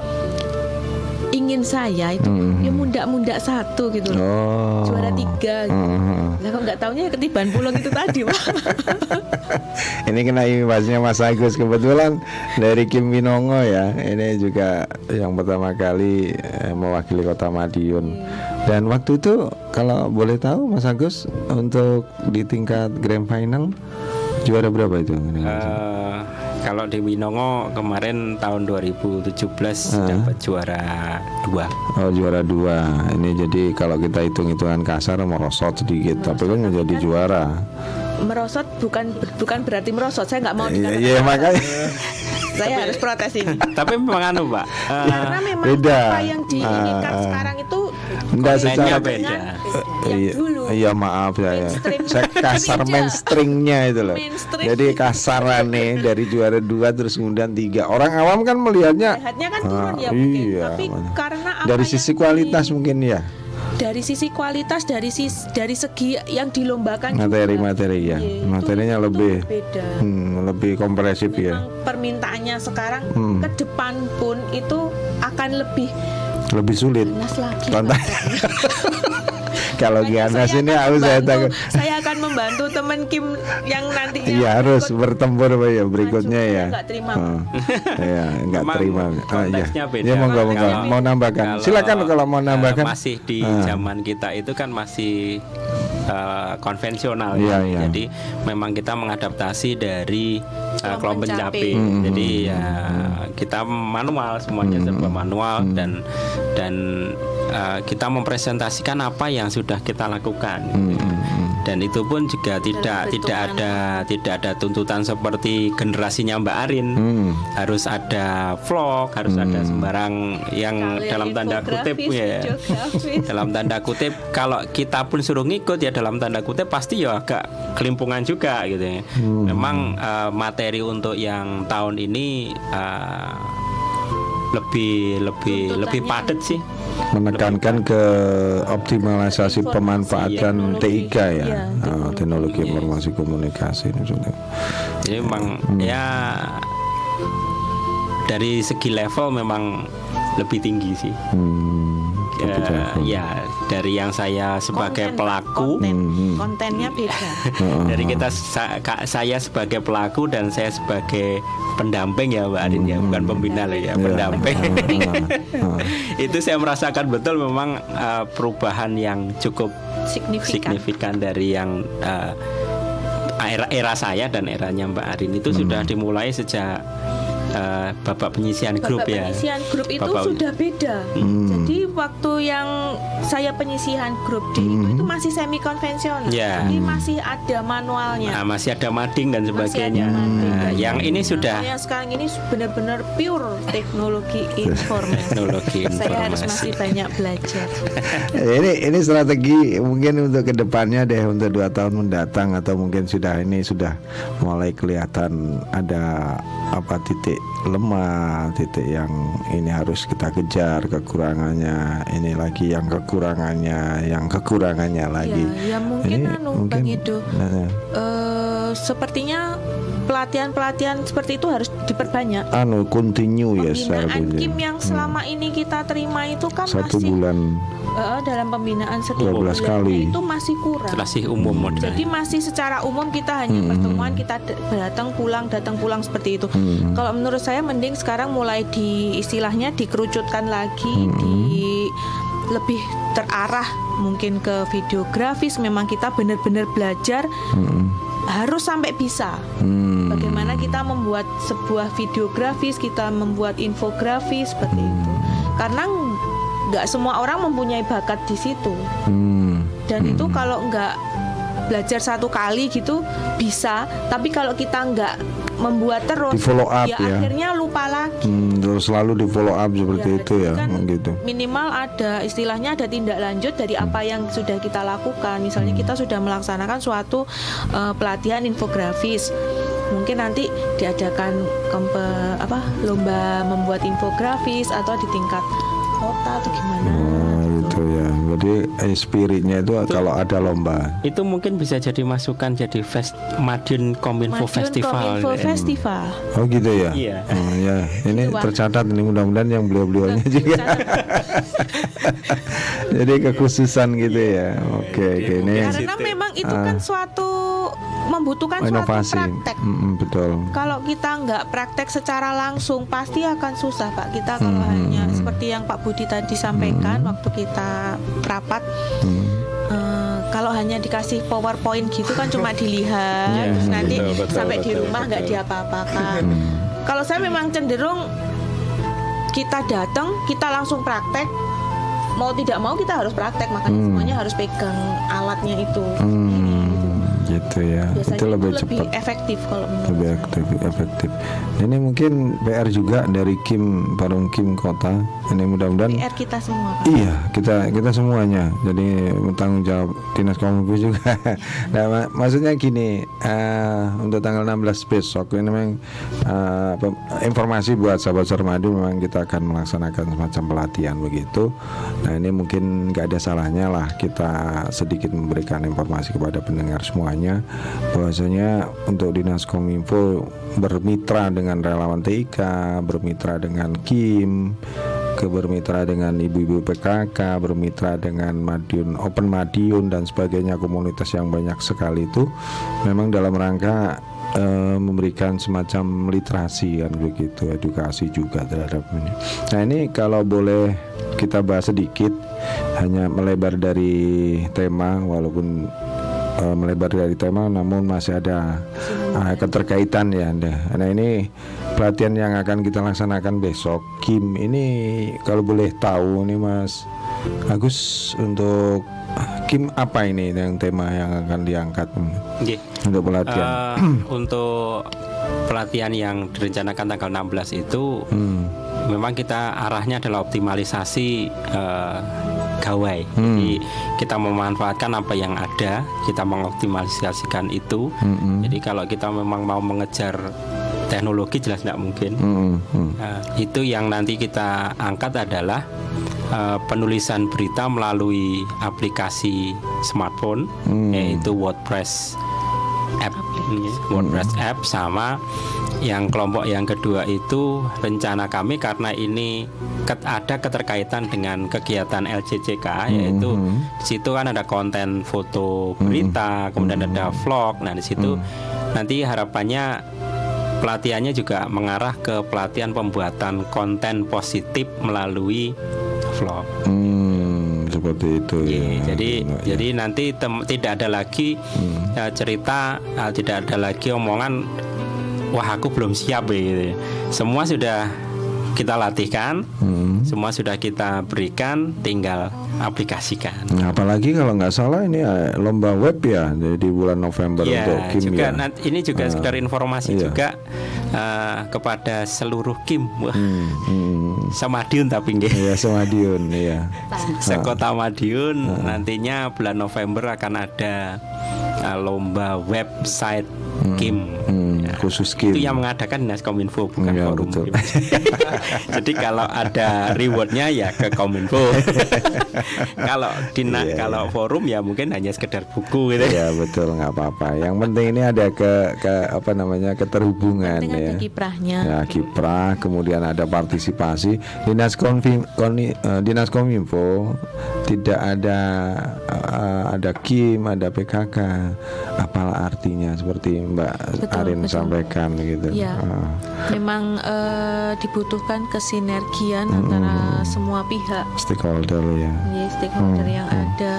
ingin saya itu Hmm. ya munda-munda satu gitu loh. Oh. Juara tiga gitu. Heeh. Lah kok nggak taunya ya ketiban pulung itu tadi, Pak. (laughs) Ini kena imbasnya Mas Agus kebetulan dari Kim Winongo ya. Ini juga yang pertama kali eh, mewakili Kota Madiun. Dan waktu itu kalau boleh tahu Mas Agus untuk di tingkat Grand Final juara berapa itu? Eh, kalau di Winongo kemarin tahun 2017 Ah. dapat juara dua. Oh juara dua. Ini jadi kalau kita hitung-hitungan kasar merosot sedikit, tapi kan menjadi juara. merosot bukan bukan berarti merosot. Saya nggak mau Iya, dikatakan iya makanya. Saya harus protes ini. (laughs) Tapi memang anu Pak. eh, Karena memang Beda. apa yang diinginkan ah. sekarang itu Enggak secara beda. yang iya, dulu. iya maaf saya. Mainstream. Saya kasar mainstreamnya itu loh. Mainstream. Jadi kasaran nih dari juara dua terus kemudian tiga. Orang awam kan melihatnya Lihatnya kan turun Ah, ya mungkin. iya, Tapi karena apa dari sisi di- kualitas mungkin ya dari sisi kualitas dari sis dari segi yang dilombakan juga. materi-materi ya. Itu- Materinya itu lebih beda. hmm, lebih kompresif ya. Permintaannya sekarang Hmm. ke depan pun itu akan lebih Lebih sulit. panas lagi. (laughs) Kalau Makanya Giana saya sini akan aku saya takut. Saya akan membantu teman Kim yang nantinya Iya harus ikut bertempur Pak, ya berikutnya ya. saya nggak terima. Ah, Iya nggak Memang terima. Ah, iya. beda. Ya monggo monggo. Mau nambahkan. kalau, Silakan kalau mau eh, nambahkan. masih di Ah. zaman kita itu kan masih eh, konvensional Iya, ya. iya. Jadi memang kita mengadaptasi dari eh, Kelompok pencapi. pencapi. Hmm, Jadi hmm, ya kita manual semuanya Hmm, serba manual hmm. dan dan eh, kita mempresentasikan apa yang sudah kita lakukan. Hmm, hmm, hmm. Dan itu pun juga tidak tidak ada tidak ada tuntutan seperti generasinya Mbak Arin Hmm. harus ada vlog, harus ada sembarang yang Kalian dalam tanda kutip ya. (laughs) Dalam tanda kutip kalau kita pun suruh ngikut ya dalam tanda kutip pasti ya agak kelimpungan juga gitu ya. Memang eh, materi untuk yang tahun ini eh, lebih lebih lebih padat sih. menekankan ke optimalisasi Informasi, pemanfaatan teknologi. TIK ya, Iya, Ah, teknologi. teknologi informasi komunikasi maksudnya. Jadi memang ya dari segi level memang lebih tinggi sih. Hmm, Ya, ya dari yang saya sebagai Konten, pelaku konten. Hmm. kontennya beda. Dari kita sa- saya sebagai pelaku dan saya sebagai pendamping ya Mbak Arin ya bukan pembina lah ya Iya. pendamping (laughs) itu saya merasakan betul memang uh, perubahan yang cukup Signifikan. signifikan dari yang uh, era era saya dan eranya Mbak Arin itu sudah dimulai sejak uh, babak penyisian grup Bapak ya penyisihan grup itu Bapak- sudah beda. Hmm. Jadi waktu yang saya penyisihan grup D itu, Hmm. itu masih semi konvensional. Ya. Jadi masih ada manualnya. Nah, masih ada mading dan sebagainya. Masih ada mading Nah, dan yang ini sudah Yang sekarang ini benar-benar pure teknologi (laughs) informasi. teknologi Saya harus informasi. masih banyak belajar. (laughs) ini ini strategi mungkin untuk ke depannya deh untuk dua tahun mendatang atau mungkin sudah ini sudah mulai kelihatan ada apa titik lemah titik yang ini harus kita kejar kekurangannya ini lagi yang kekurangannya yang kekurangannya lagi Ya, ya mungkin Ini anu mungkin- Bang Ido. Nah, Eh, sepertinya pelatihan-pelatihan seperti itu harus diperbanyak. anu continue ya Pembinaan berjalan. Kim yang selama ini kita terima itu kan satu masih bulan eh, dalam pembinaan setiap 12 bulannya kali. itu masih kurang. Terasi umum modelnya. Jadi masih secara umum kita hanya Hmm. pertemuan kita datang pulang datang pulang seperti itu. Hmm. Kalau menurut saya mending sekarang mulai di istilahnya dikerucutkan lagi Hmm. di lebih terarah mungkin ke videografis memang kita benar-benar belajar Hmm. harus sampai bisa Hmm. bagaimana kita membuat sebuah videografis kita membuat infografis seperti itu karena nggak semua orang mempunyai bakat di situ Hmm. dan itu kalau nggak belajar satu kali gitu bisa tapi kalau kita nggak membuat terus, Di follow up ya, ya. akhirnya lupa lagi. Hmm, terus selalu di follow up seperti Ya, itu ya, kan gitu. Minimal ada istilahnya ada tindak lanjut dari apa yang sudah kita lakukan. Misalnya kita sudah melaksanakan suatu eh, pelatihan infografis. Mungkin nanti diadakan kempe, apa lomba membuat infografis atau di tingkat kota atau gimana. Nah, itu ya. Jadi eh, spiritnya itu kalau ada lomba. Itu mungkin bisa jadi masukan jadi fest Madiun Kominfo Madiun Festival. Kominfo ya. Festival. Oh gitu ya. Iya. Oh, ya. Ini Gitu, tercatat ini mudah-mudahan yang beliau-beliaunya juga. (laughs) Jadi kekhususan gitu ya. Oke, oke ini Karena memang itu kan suatu membutuhkan inovasi. suatu praktek. Mm-mm, betul. Kalau kita nggak praktek secara langsung pasti akan susah Pak. Kita kalau hanya seperti yang Pak Budi tadi sampaikan waktu kita rapat, eh, kalau hanya dikasih PowerPoint gitu kan cuma (laughs) dilihat, Iya, terus nanti betul, betul, sampai di betul, rumah nggak diapa-apakan. Kalau saya memang cenderung kita datang, kita langsung praktek. Mau tidak mau kita harus praktek, makanya semuanya harus pegang alatnya itu. Hmm, gitu ya. Biasanya itu lebih lebih cepat. efektif kalau menurut lebih aktif, efektif. Ini mungkin PR juga dari Kim Parung Kim Kota. Ini mudah-mudahan PR kita semua. Pak. Iya, kita kita semuanya. Jadi bertanggung jawab dinas kominfo juga. (laughs) nah, mak- maksudnya gini, eh, untuk tanggal 16 besok ini memang pem- informasi buat sahabat Sarmadu memang kita akan melaksanakan semacam pelatihan begitu. Nah ini mungkin nggak ada salahnya lah kita sedikit memberikan informasi kepada pendengar semuanya bahwasanya untuk dinas kominfo bermitra dengan relawan TIK, bermitra dengan Kim ke bermitra dengan ibu-ibu PKK, bermitra dengan Madiun Open Madiun dan sebagainya komunitas yang banyak sekali itu memang dalam rangka eh, memberikan semacam literasi kan begitu, edukasi juga terhadap ini. Nah ini kalau boleh kita bahas sedikit hanya melebar dari tema walaupun eh, melebar dari tema namun masih ada ah, keterkaitan ya Nah ini pelatihan yang akan kita laksanakan besok Kim ini kalau boleh tahu nih Mas Agus untuk Kim apa ini yang tema yang akan diangkat Nggih. untuk pelatihan Eh, untuk pelatihan yang direncanakan tanggal 16 itu Hmm. memang kita arahnya adalah optimalisasi eh, gawai. Hmm. Jadi kita memanfaatkan apa yang ada, kita mengoptimalisasikan itu. Hmm, Jadi kalau kita memang mau mengejar teknologi jelas tidak mungkin. Hmm, hmm. Nah, itu yang nanti kita angkat adalah eh, penulisan berita melalui aplikasi smartphone Hmm. yaitu WordPress app ya, WordPress app sama yang kelompok yang kedua itu rencana kami karena ini ket- ada keterkaitan dengan kegiatan LCCK yaitu di situ kan ada konten foto berita kemudian ada vlog. Nah di situ nanti harapannya pelatihannya juga mengarah ke pelatihan pembuatan konten positif melalui vlog. Hmm, seperti itu ya. Iya, jadi Nah, ya. jadi nanti tem- tidak ada lagi ya, cerita, uh, tidak ada lagi omongan wah aku belum siap ya, gitu. Semua sudah kita latihkan, Hmm. semua sudah kita berikan, tinggal aplikasikan. Nah, apalagi kalau nggak salah ini eh, lomba web ya jadi di bulan November Ya, untuk Kim juga ya. ini juga Ah, sekedar informasi iya. juga uh, kepada seluruh Kim, wah, Hmm, hmm. sama (laughs) Madiun tapi nggih. Iya Semadiun iya. Sekota Madiun nantinya bulan November akan ada uh, lomba website Kim. Hmm, Ya, khusus Kim. Itu yang mengadakan Dinas Kominfo bukan Iya, forum. betul. (laughs) Jadi kalau ada rewardnya ya ke Kominfo. (laughs) kalau dina, Iya, kalau forum ya mungkin hanya sekedar buku gitu. Iya betul nggak apa-apa. Yang penting ini ada ke, ke apa namanya keterhubungan ya. ada kiprahnya. Ya kiprah, kemudian ada partisipasi. Dinas Konfim, Koni- eh, Dinas Kominfo tidak ada eh, ada Kim, ada PKK. Apalah artinya seperti Mbak Betul, Arin betul. Sampaikan gitu. Iya. Ah. Memang eh, dibutuhkan kesinergian antara semua pihak, stakeholder ya. ya, stakeholder Hmm, yang ada.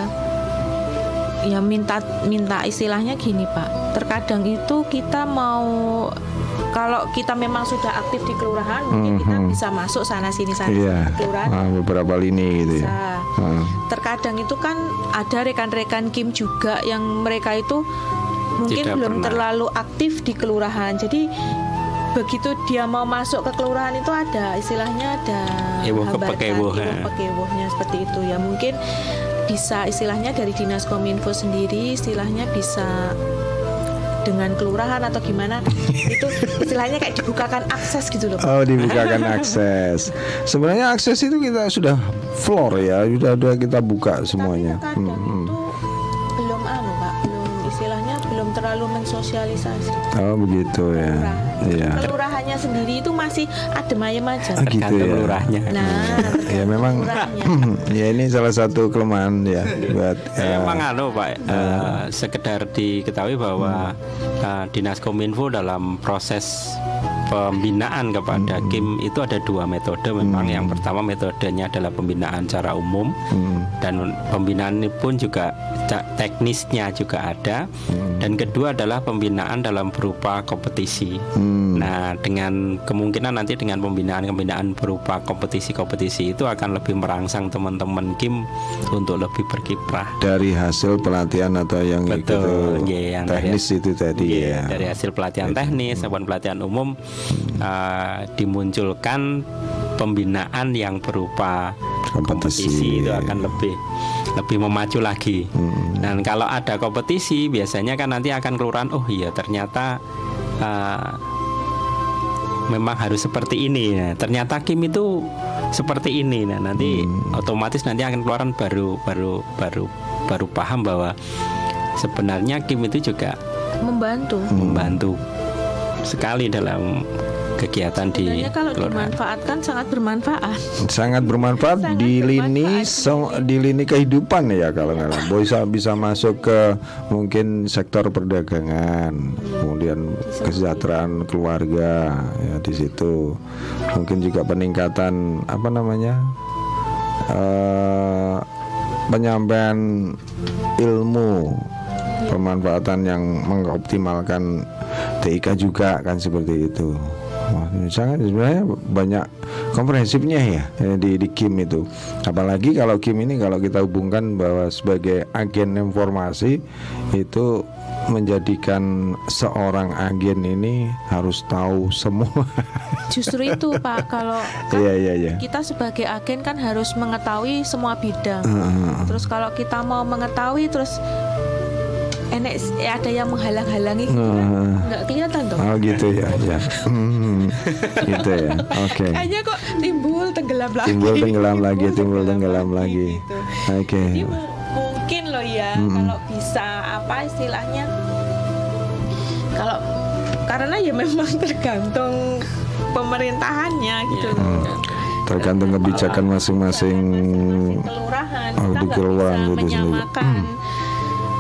Ya minta minta istilahnya gini Pak. Terkadang itu kita mau kalau kita memang sudah aktif di kelurahan, mungkin kita Mhm. bisa masuk sana sini sana Iya. sini kelurahan. Ah, beberapa lini gitu ya. Ah. Terkadang itu kan ada rekan-rekan Kim juga yang mereka itu mungkin Tidak belum pernah. terlalu aktif di kelurahan. Jadi begitu dia mau masuk ke kelurahan itu ada istilahnya ada Ewoh ya. pekewohnya seperti itu ya mungkin bisa istilahnya dari dinas kominfo sendiri istilahnya bisa dengan kelurahan atau gimana (laughs) itu istilahnya kayak dibukakan akses gitu loh Pak. Oh dibukakan akses. (laughs) Sebenarnya akses itu kita sudah floor ya, sudah sudah kita buka semuanya. Tapi kadang Hmm, hmm. itu terlalu mensosialisasi. Oh begitu ya. Iya. kelurahannya sendiri itu masih adem ayem aja. Ah, gitu tergantung ya. lurahnya nah Ya memang (clears throat) ya ini salah satu kelemahan ya buat Ya, eh, emang anu Pak, eh, sekedar diketahui bahwa eh, Dinas Kominfo dalam proses pembinaan kepada Kim itu ada dua metode. Memang yang pertama metodenya adalah pembinaan secara umum. Dan pembinaan ini pun juga teknisnya juga ada dan kedua adalah pembinaan dalam berupa kompetisi. hmm, Nah, dengan kemungkinan nanti dengan pembinaan-pembinaan berupa kompetisi-kompetisi itu akan lebih merangsang teman-teman Kim untuk lebih berkiprah. dari hasil pelatihan atau yang Betul, itu iya, yang dari- teknis itu tadi Iya, ya. Dari hasil pelatihan teknis maupun pelatihan umum uh, dimunculkan pembinaan yang berupa Kompetisi. kompetisi, itu akan lebih lebih memacu lagi. Dan kalau ada kompetisi biasanya kan nanti akan keluaran oh iya ternyata uh, memang harus seperti ini. Nah, ternyata Kim itu seperti ini. Nah, nanti otomatis nanti akan keluaran baru baru baru baru paham bahwa sebenarnya Kim itu juga membantu membantu sekali dalam kegiatan di sebenarnya kalau kelurahan. dimanfaatkan sangat bermanfaat sangat bermanfaat Sangat di lini bermanfaat. so- di lini kehidupan ya kalau nggak salah. bisa bisa masuk ke mungkin sektor perdagangan kemudian kesejahteraan keluarga ya di situ mungkin juga peningkatan apa namanya eh penyampaian ilmu pemanfaatan yang mengoptimalkan TIK juga kan seperti itu Wah, sebenarnya banyak komprehensifnya ya eh, di di Kim itu. Apalagi kalau Kim ini kalau kita hubungkan bahwa sebagai agen informasi itu menjadikan seorang agen ini harus tahu semua. justru itu pak kalau (laughs) kan Iya iya iya. kita sebagai agen kan harus mengetahui semua bidang terus kalau kita mau mengetahui terus enek ya ada yang menghalang-halangi gitu kan Heeh. nggak kelihatan tuh Oh gitu ya ya. Hmm, gitu ya. Oke. kayaknya kok timbul tenggelam lagi Timbul tenggelam lagi, timbul tenggelam lagi. gitu. Oke. Jadi mu- mungkin loh ya kalau bisa apa istilahnya kalau karena ya memang (laughs) tergantung pemerintahannya gitu. Hmm. Tergantung kebijakan masing-masing kelurahan Oh, di kelurahan bisa itu sendiri.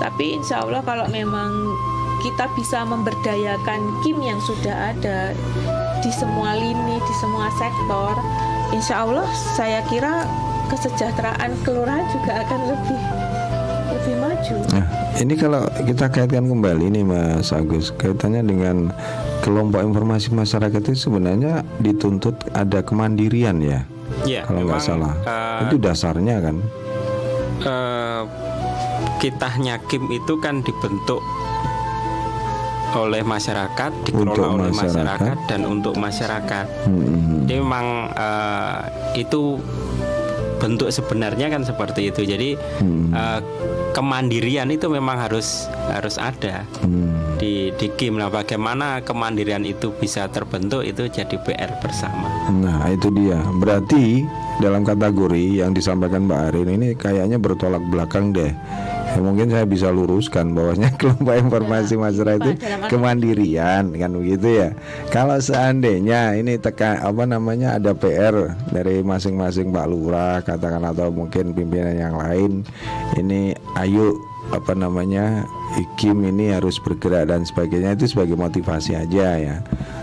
Tapi insya Allah kalau memang kita bisa memberdayakan Kim yang sudah ada di semua lini di semua sektor insya Allah saya kira kesejahteraan kelurahan juga akan lebih lebih maju Nah, ini kalau kita kaitkan kembali nih Mas Agus, kaitannya dengan kelompok informasi masyarakat itu sebenarnya dituntut ada kemandirian ya, Ya, kalau nggak memang, salah. eh, itu dasarnya kan. eh, kitahnya Kim itu kan dibentuk oleh masyarakat, dikelola Untuk oleh masyarakat. masyarakat dan untuk masyarakat. Hmm, Jadi memang eh, itu bentuk sebenarnya kan seperti itu. Jadi Hmm. eh, kemandirian itu memang harus harus ada hmm. di di Kim. Nah, bagaimana kemandirian itu bisa terbentuk itu jadi PR bersama. Nah itu dia. Berarti dalam kategori yang disampaikan Mbak Arin ini kayaknya bertolak belakang deh. Ya, mungkin saya bisa luruskan bahwasanya (laughs) kelompok informasi masyarakat itu Dalam arti- kemandirian kan begitu ya. Kalau seandainya ini tekan apa namanya ada PR dari masing-masing Pak Lurah katakan atau mungkin pimpinan yang lain ini ayo apa namanya Kim ini harus bergerak dan sebagainya itu sebagai motivasi aja ya.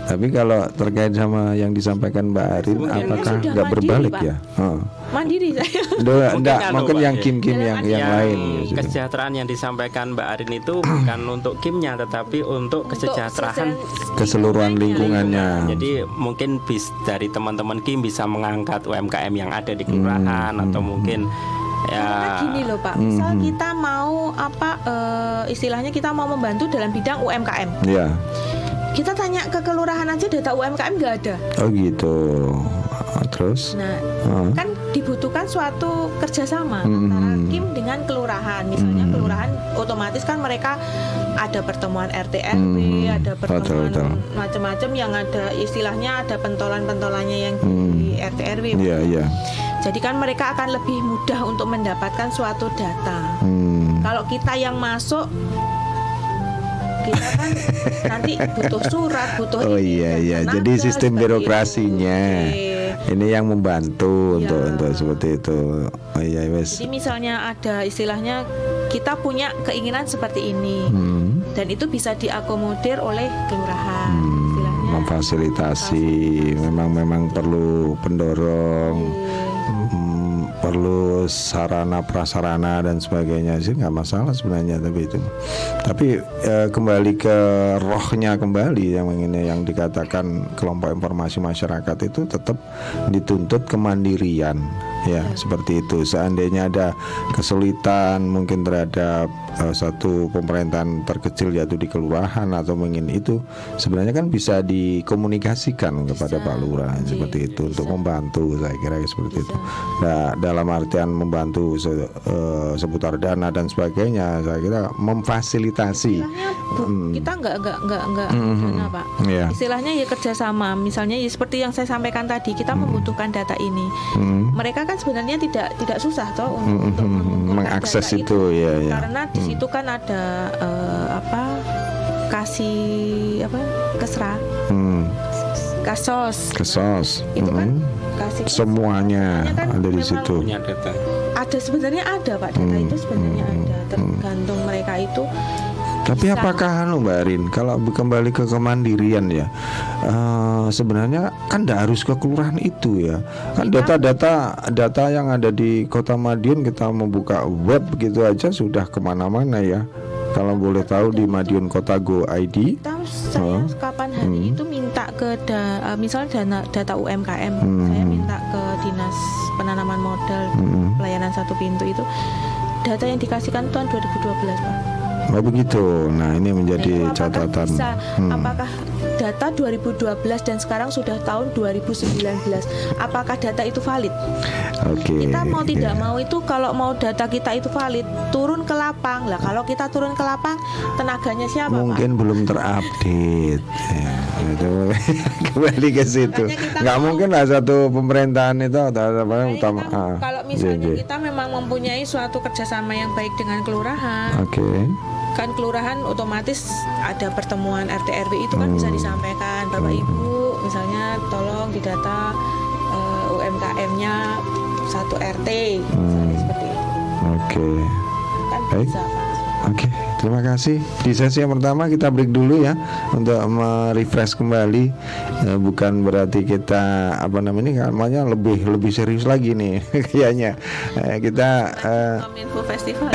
Tapi kalau terkait sama yang disampaikan Mbak Arin, Mungkin apakah nggak berbalik Pak. ya? Heeh. mandiri saya Nggak, Mungkin nggak, anu, mungkin Pak, yang ya. Kim-Kim yang yang lain. gitu. kesejahteraan yang disampaikan Mbak Arin itu bukan untuk Kimnya tetapi untuk kesejahteraan Keseluruhan lingkungannya. Jadi mungkin bis dari teman-teman Kim bisa mengangkat UMKM yang ada di kelurahan Hmm, atau mungkin Karena ya gini loh Pak, misal kita mau apa eh, istilahnya kita mau membantu dalam bidang UMKM. Ya. kita tanya ke kelurahan aja data UMKM nggak ada. Oh gitu. Terus? Nah, Ah. kan dibutuhkan suatu kerjasama Hmm. antara Kim dengan kelurahan. Misalnya Hmm. kelurahan otomatis kan mereka ada pertemuan RT RW, Hmm, ada pertemuan macam-macam yang ada istilahnya ada pentolan-pentolannya yang Hmm. di RT RW. Iya iya. Jadi kan mereka akan lebih mudah untuk mendapatkan suatu data. Hmm. Kalau kita yang masuk kita kan (laughs) nanti butuh surat, butuh Oh ini, iya iya. Jadi sistem birokrasinya itu. Oke. Ini yang membantu untuk Ya. untuk seperti itu. Oh iya wes. Jadi misalnya ada istilahnya kita punya keinginan seperti ini Hmm. dan itu bisa diakomodir oleh kelurahan. Hmm, memfasilitasi memang memang perlu pendorong hmm, perlu sarana prasarana dan sebagainya sih nggak masalah sebenarnya tapi itu. Tapi eh, kembali ke rohnya kembali yang ini yang dikatakan kelompok informasi masyarakat itu tetap dituntut kemandirian ya seperti itu seandainya ada kesulitan mungkin terhadap eh, satu pemerintahan terkecil yaitu di kelurahan atau mungkin itu sebenarnya kan bisa dikomunikasikan kepada Bisa, Pak Lurah Oke, seperti itu untuk bisa. membantu saya kira seperti itu Bisa. nah, dalam artian membantu se- eh, seputar dana dan sebagainya saya kira memfasilitasi bu- Hmm. kita nggak nggak nggak nggak Hmm, hmm, dana, hmm. pak. Iya. Istilahnya ya kerjasama. Misalnya ya seperti yang saya sampaikan tadi kita membutuhkan data ini. Hmm. Mereka kan sebenarnya tidak tidak susah toh Hmm, untuk, untuk hmm, hmm, mengumpulkan mengakses data itu, ya, ya. Karena di Hmm. situ kan ada eh, apa kasih apa kesra Hmm. kasos kesos itu kan Hmm. kasih semuanya Semuanya kan ada di situ punya data. ada sebenarnya ada pak data Hmm, itu sebenarnya hmm, ada tergantung mereka itu Tapi bisa. apakah anu Mbak Arin kalau kembali ke kemandirian ya eh, sebenarnya kan tidak harus ke kelurahan itu ya kan data-data data yang ada di Kota Madiun kita membuka web gitu aja sudah ke mana-mana ya kalau boleh tahu di Madiun Kota Go ID kita saya Oh. kapan hari Hmm. itu minta ke da- eh, misalnya dana data UMKM Hmm. saya minta ke dinas penanaman modal Hmm. pelayanan satu pintu itu data yang dikasihkan tahun 2012 pak oh begitu. Nah ini Nah, menjadi itu apakah catatan. bisa? Hmm. apakah data 2012 dan sekarang sudah tahun 2019 apakah data itu valid? Oke kita mau tidak ya. mau itu kalau mau data kita itu valid turun ke lapang. Lah kalau kita turun ke lapang tenaganya siapa pak? Mungkin belum terupdate. Ya, itu (laughs) kembali ke situ. Nggak mungkin lah satu pemerintahan itu atau apa utama kita- ah, kalau misalnya iya, iya. kita memang mempunyai suatu kerjasama yang baik dengan kelurahan, oke kan kelurahan otomatis ada pertemuan RT RW itu kan bisa Hmm. disampaikan Bapak Ibu, misalnya tolong didata eh, UMKM-nya satu RT, misalnya Hmm. seperti itu, oke kan Baik. bisa Pak. Oke, terima kasih. Di sesi yang pertama kita break dulu ya untuk merefresh kembali. Eh, bukan berarti kita apa namanya namanya lebih lebih serius lagi nih (laughs) kayaknya. Eh, kita Kominfo Festival.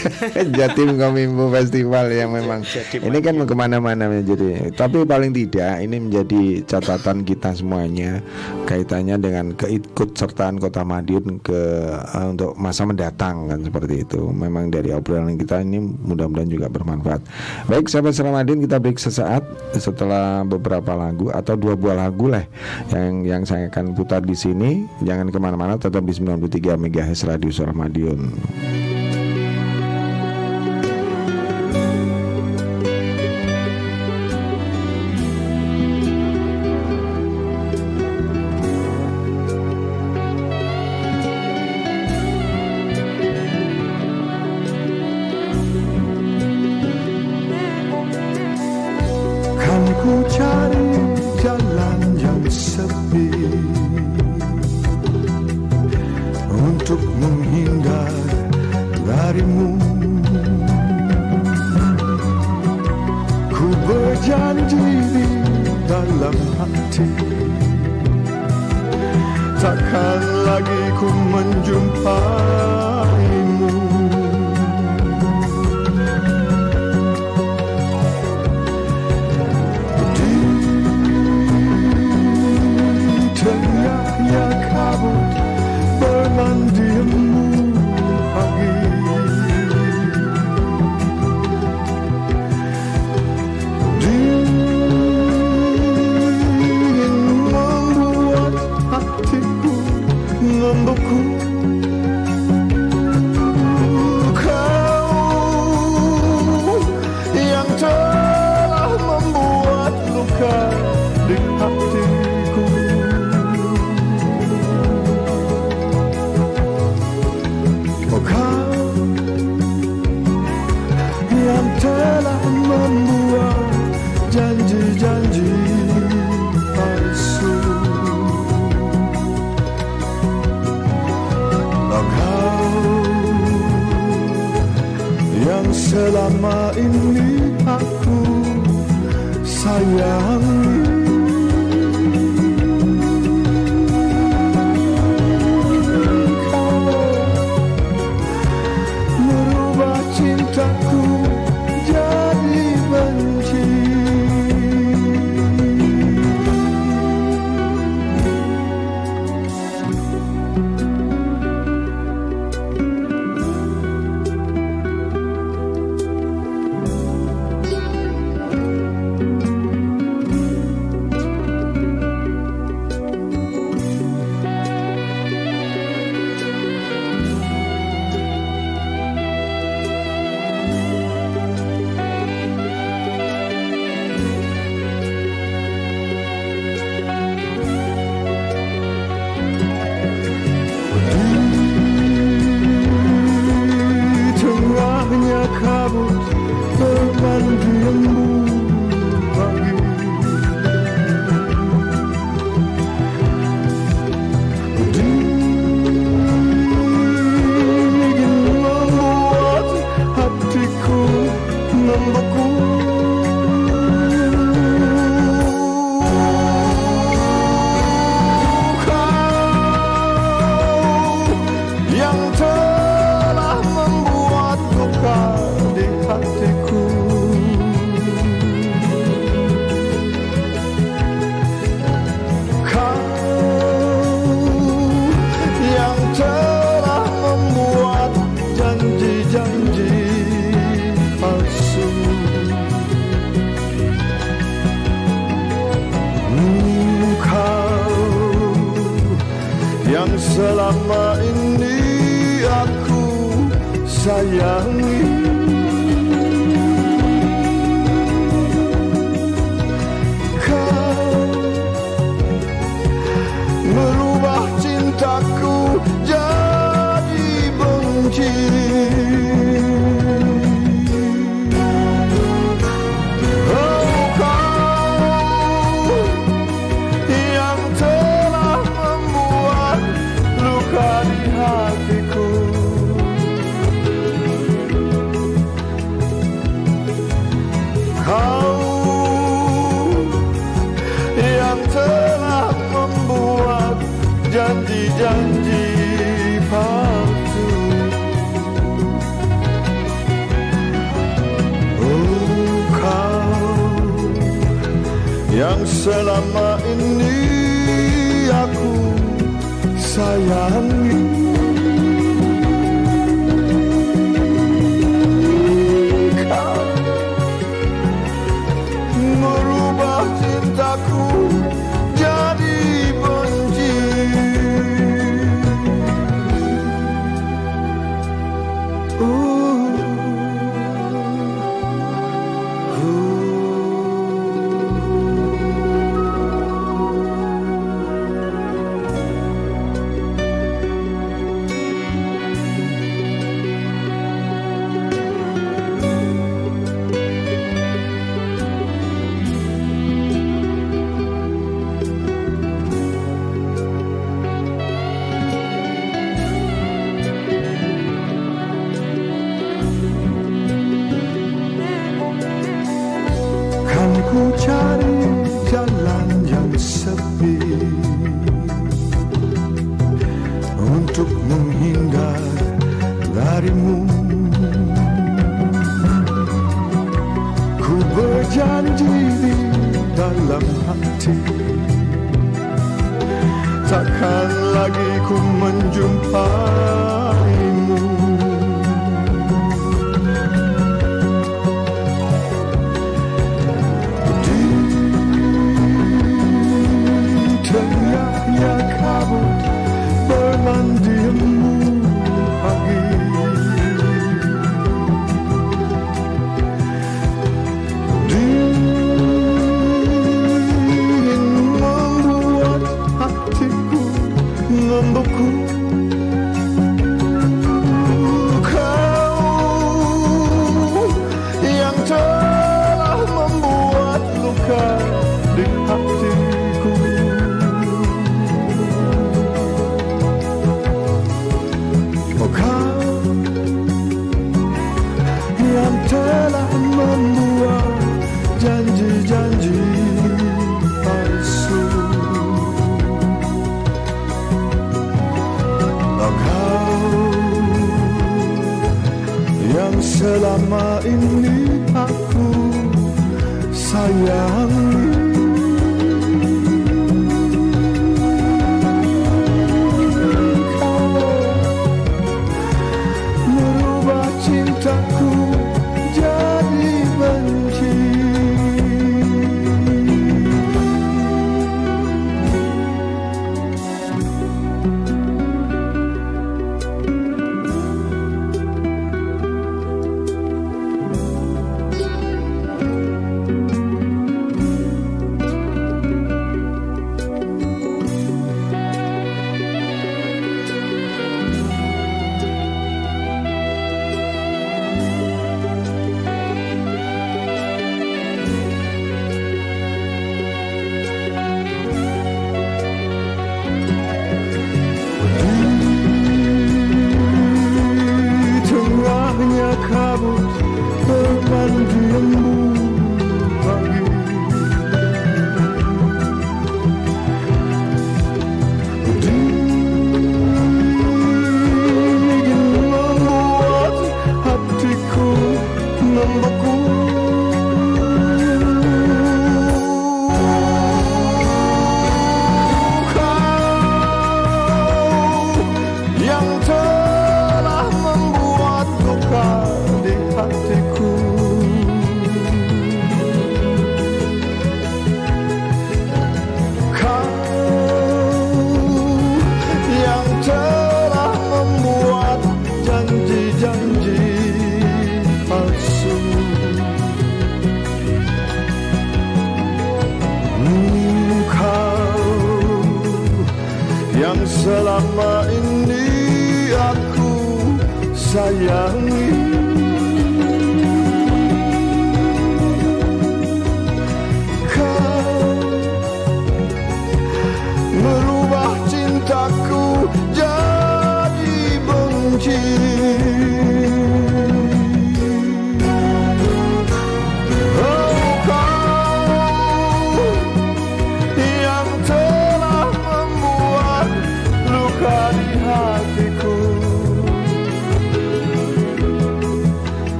Pak. Jatim Kominfo Festival yang memang. Ini kan ke mana-mana jadi. Tapi paling tidak ini menjadi catatan kita semuanya kaitannya dengan keikutsertaan Kota Madiun ke eh, untuk masa mendatang kan seperti itu. Memang dari obrolan kita ini mudah-mudahan juga bermanfaat. Baik sahabat Seram Madiun kita break sesaat setelah beberapa lagu atau dua buah lagu lah yang yang saya akan putar di sini. Jangan ke mana-mana tetap di 93 MHz Radio Suara Madiun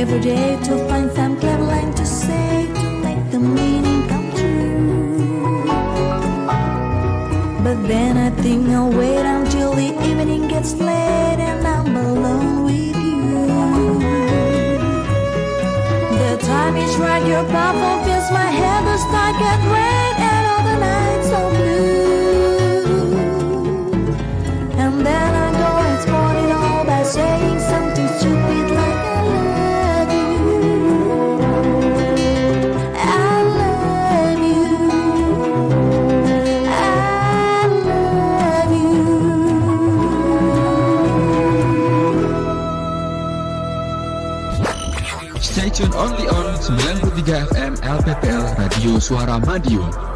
every day to find some clever line to say to make the meaning come true. But then I think I'll wait until the evening gets late and I'm alone with you. The time is right, your purple fills my head, the sky get red Radio Suara Madiun.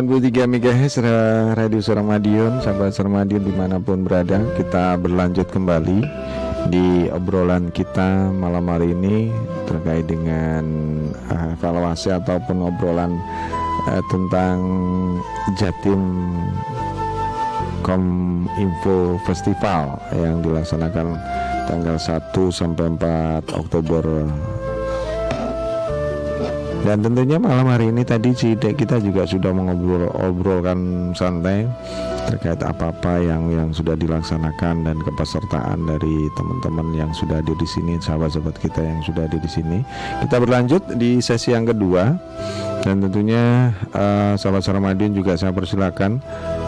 93 MHz Ra- Radio Suara Madiun Sahabat Suara Madiun di mana pun berada Kita berlanjut kembali Di obrolan kita malam hari ini Terkait dengan eh, evaluasi ataupun obrolan eh, Tentang Jatim Kom Info Festival Yang dilaksanakan tanggal 1 sampai 4 Oktober dan tentunya malam hari ini tadi Cide kita juga sudah mengobrol-obrolkan santai terkait apa-apa yang yang sudah dilaksanakan dan kepesertaan dari teman-teman yang sudah hadir di sini, sahabat-sahabat kita yang sudah hadir di sini. Kita berlanjut di sesi yang kedua dan tentunya eh, sahabat Suara Madiun juga saya persilakan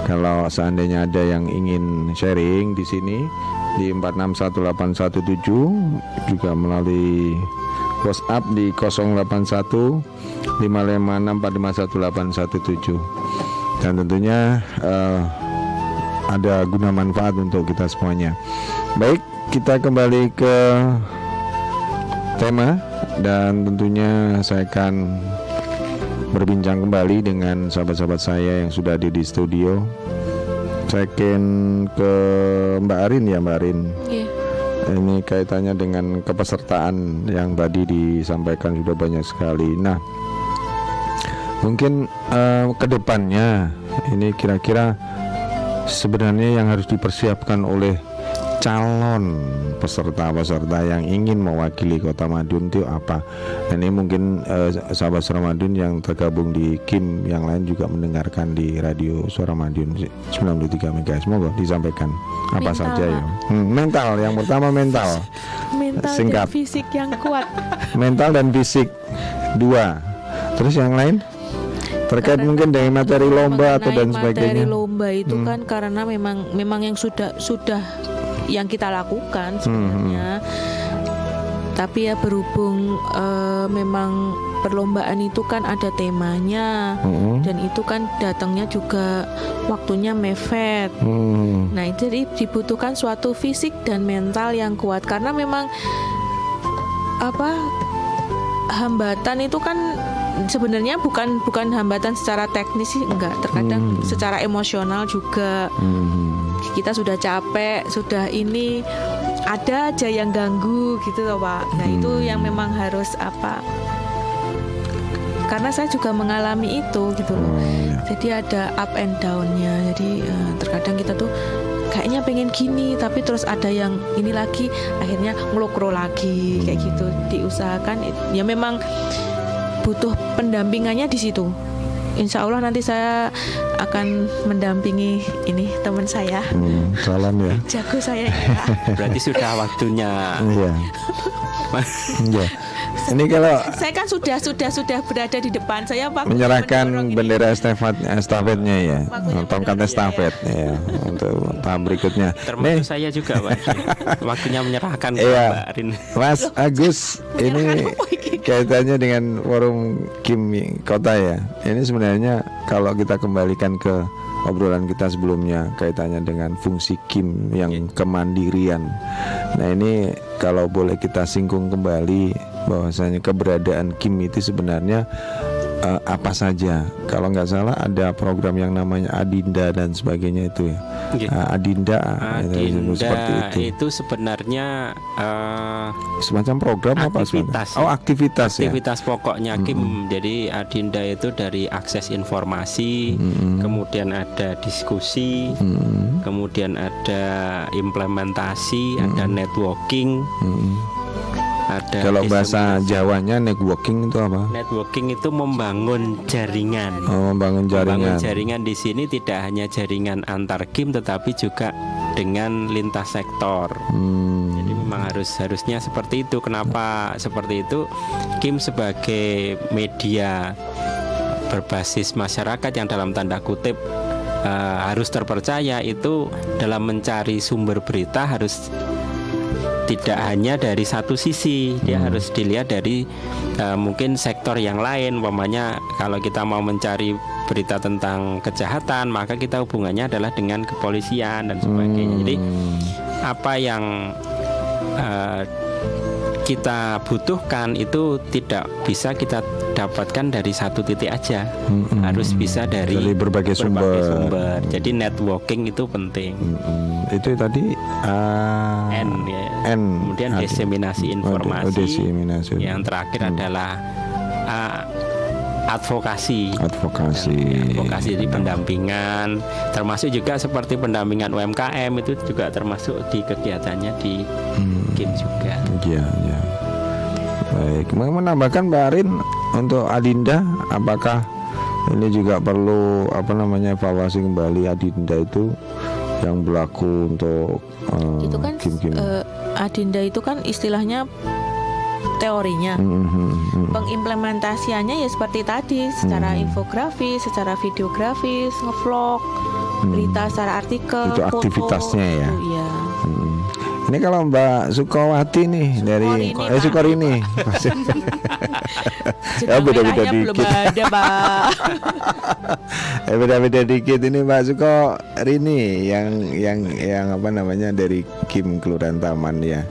kalau seandainya ada yang ingin sharing di sini di 461817 juga melalui WhatsApp di 081 556451817 dan tentunya eh, ada guna manfaat untuk kita semuanya. Baik, kita kembali ke tema dan tentunya saya akan berbincang kembali dengan sahabat-sahabat saya yang sudah ada di studio. Saya akan ke Mbak Arin ya Mbak Arin. Iya. Ini kaitannya dengan kepesertaan yang tadi disampaikan sudah banyak sekali. Nah, mungkin eh, ke depannya ini kira-kira sebenarnya yang harus dipersiapkan oleh calon peserta-peserta yang ingin mewakili Kota Madiun itu apa? Dan ini mungkin eh, sahabat Suara Madiun yang tergabung di KIM yang lain juga mendengarkan di radio Suara Madiun 93 MHz. Semoga disampaikan apa Mental, saja ya. Hmm, mental yang pertama mental. Mental Singkat. dan fisik yang kuat. mental dan fisik dua terus yang lain terkait mungkin dengan materi lomba atau dan sebagainya Materi lomba itu Hmm. kan karena memang memang yang sudah sudah yang kita lakukan Hmm, sebenarnya. Tapi ya berhubung eh, memang perlombaan itu kan ada temanya Hmm. dan itu kan datangnya juga waktunya mepet. Hmm. Nah, jadi dibutuhkan suatu fisik dan mental yang kuat karena memang apa hambatan itu kan sebenarnya bukan bukan hambatan secara teknis sih enggak, terkadang Hmm. secara emosional juga Hmm. kita sudah capek, sudah ini ada aja yang ganggu gitu loh, Pak. Nah, itu Hmm. yang memang harus apa? Karena saya juga mengalami itu gitu loh. Oh, ya. jadi ada up and downnya jadi eh, terkadang kita tuh kayaknya pengen gini tapi terus ada yang ini lagi akhirnya ngelokro lagi kayak gitu diusahakan ya memang butuh pendampingannya di situ Insya Allah nanti saya akan mendampingi ini teman saya Hmm, jalan ya. jago saya ya Berarti sudah waktunya. Iya. Iya. Ini kalau saya kan sudah sudah sudah berada di depan saya waktu menyerahkan bendera estafet estafetnya ya, tongkat estafet ya untuk tahap berikutnya. Termasuk saya juga, Pak. (laughs) Waktunya menyerahkan ke Iya. Mbak Rin. Mas Agus, ini kaitannya dengan forum Kim Kota ya. Ini sebenarnya kalau kita kembalikan ke obrolan kita sebelumnya kaitannya dengan fungsi Kim yang kemandirian. Nah ini kalau boleh kita singgung kembali bahwasanya keberadaan Kim itu sebenarnya eh, apa saja. Kalau nggak salah ada program yang namanya Adinda dan sebagainya itu ya. Iya. Ah, Adinda, itu Adinda seperti itu. itu sebenarnya eh, Semacam program apa aktivitas. sebenarnya? Oh aktivitas, ya. aktivitas pokoknya Kim. Jadi Adinda itu dari akses informasi, kemudian ada diskusi, Mm-mm. kemudian ada implementasi, ada networking, Mm-mm. Ada Kalau bahasa. Jawanya networking itu apa? networking itu membangun jaringan. Oh, membangun Membangun jaringan. jaringan di sini tidak hanya jaringan antar Kim tetapi juga dengan lintas sektor. Hmm. Jadi memang harus harusnya seperti itu. Kenapa seperti itu? Kim sebagai media berbasis masyarakat yang dalam tanda kutip eh, harus terpercaya itu dalam mencari sumber berita harus tidak hanya dari satu sisi, dia harus dilihat dari eh, mungkin sektor yang lain. Umpamanya kalau kita mau mencari berita tentang kejahatan, maka kita hubungannya adalah dengan kepolisian dan sebagainya. Jadi apa yang eh, kita butuhkan itu tidak bisa kita dapatkan dari satu titik aja, Mm-mm. harus bisa dari, Dari berbagai sumber. sumber. Jadi networking itu penting. Mm-mm. Itu tadi ah, N ya. N. Kemudian Ada. diseminasi Oh, informasi. diseminasi. Yang terakhir adalah uh, advokasi. advokasi. Advokasi di pendampingan, termasuk juga seperti pendampingan UMKM itu juga termasuk di kegiatannya di Hmm. Juga. Iya, iya. Baik, mau menambahkan Mbak Arin untuk Adinda, apakah ini juga perlu apa namanya evaluasi kembali Adinda itu yang berlaku untuk eh, itu kan game-game? eh, Adinda itu kan istilahnya teorinya Mm, mm, mm, mm. pengimplementasiannya ya seperti tadi secara Hmm. infografis, secara videografis, ngevlog, Hmm. berita secara artikel, Itu foto, aktivitasnya ya? itu, iya. Mm. Ini kalau Mbak Sukawati nih dari Sukorini, eh Pak. Sukorini. (laughs) (laughs) ya beda-beda belum dikit. ada, Pak. Eh (laughs) beda-beda dikit ini Mbak Suko Rini yang yang yang apa namanya dari Kim Kelurahan Taman ya.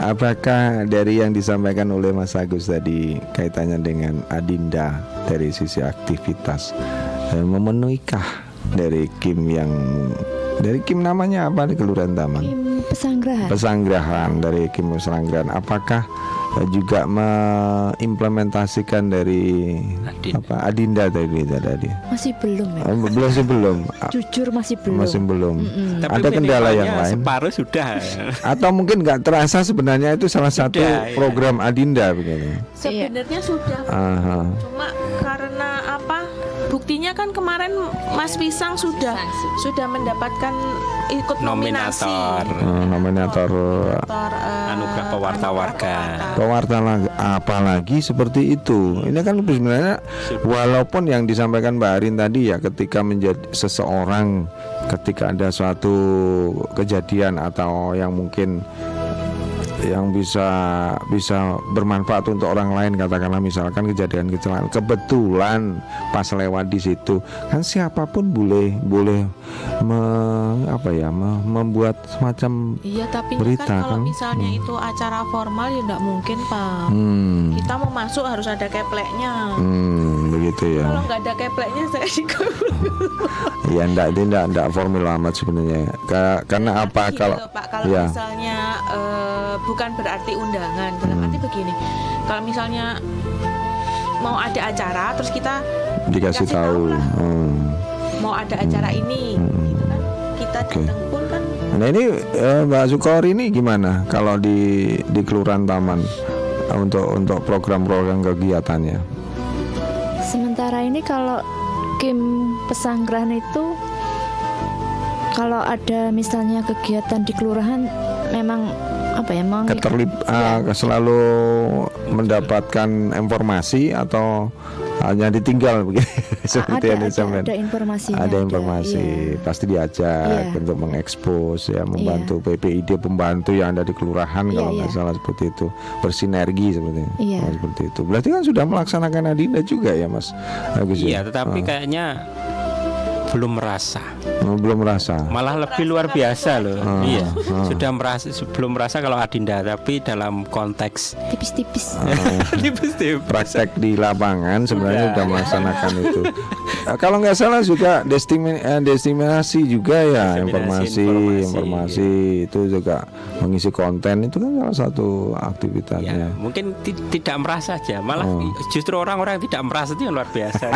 Apakah dari yang disampaikan oleh Mas Agus tadi kaitannya dengan Adinda dari sisi aktivitas eh, memenuhikah dari Kim yang dari Kim namanya apa di Kelurahan Taman? Kim pesanggrahan. Pesanggrahan dari Kim Pesanggrahan. Apakah eh, juga mengimplementasikan dari Adinda. apa Adinda tadi tadi? Masih belum ya. Oh, belum sih belum. (laughs) Jujur masih belum. Masih belum. Tapi Ada kendala yang lain? Separuh sudah. (laughs) Atau mungkin nggak terasa sebenarnya itu salah satu Sudah, iya. program Adinda begini. Sebenarnya sudah Aha. Cuma karena? Buktinya kan kemarin Mas Pisang sudah sudah mendapatkan ikut nominasi. Nominator. Nominator Nominator, eh, Anugerah Pewarta Warga. pewarta lag- apalagi seperti itu. Ini kan sebenarnya walaupun yang disampaikan Mbak Arin tadi ya ketika menjadi seseorang ketika ada suatu kejadian atau yang mungkin yang bisa bisa bermanfaat untuk orang lain katakanlah misalkan kejadian kecelakaan kebetulan pas lewat di situ kan siapa pun boleh boleh me- apa ya me- membuat semacam Iya, tapi Berita, kan kalau kan? misalnya Hmm. itu acara formal ya enggak mungkin, Pak. hmm, Kita mau masuk harus ada kepleknya. hmm, begitu ya Kalau nggak ada kepleknya saya juga Ya enggak itu enggak enggak formil amat sebenarnya. Ka- karena apa kalau loh, Pak, kalau ya. misalnya eh, bukan berarti undangan, dalam Hmm. arti begini. Kalau misalnya mau ada acara terus kita Dikasih tahu. Hmm. mau ada acara ini gitu kan kita datang pun kan Nah ini eh, Mbak Sukori ini gimana kalau di di Kelurahan Taman untuk untuk program-program kegiatannya? Sementara ini kalau Kim Pesanggrahan itu kalau ada misalnya kegiatan di kelurahan memang apa ya mau Keterlib ah, selalu mendapatkan informasi atau hanya ditinggal begitu (laughs) seperti ada, yang ada, disampaikan? ada informasinya ada informasi iya. pasti diajak Iya. untuk mengekspos ya membantu PPID pembantu yang ada di kelurahan Iya, kalau nggak iya. salah seperti itu bersinergi seperti itu Iya. Seperti itu berarti kan sudah melaksanakan Adinda juga ya Mas Agus ya? Iya, tetapi Ah, kayaknya belum merasa, oh, belum merasa malah lebih luar biasa loh. Ah, iya, ah. sudah merasa belum merasa kalau Adinda, tapi dalam konteks tipis-tipis (laughs) tipis-tipis. praktek di lapangan sebenarnya Iya. sudah melaksanakan itu. Eh, Kalau nggak salah juga destimi- eh, destinasi juga ya Destinasi informasi, informasi, informasi itu juga mengisi konten itu kan salah satu Ya, aktivitasnya. mungkin ti- tidak merasa aja, malah Oh. justru orang-orang yang tidak merasa itu yang luar biasa.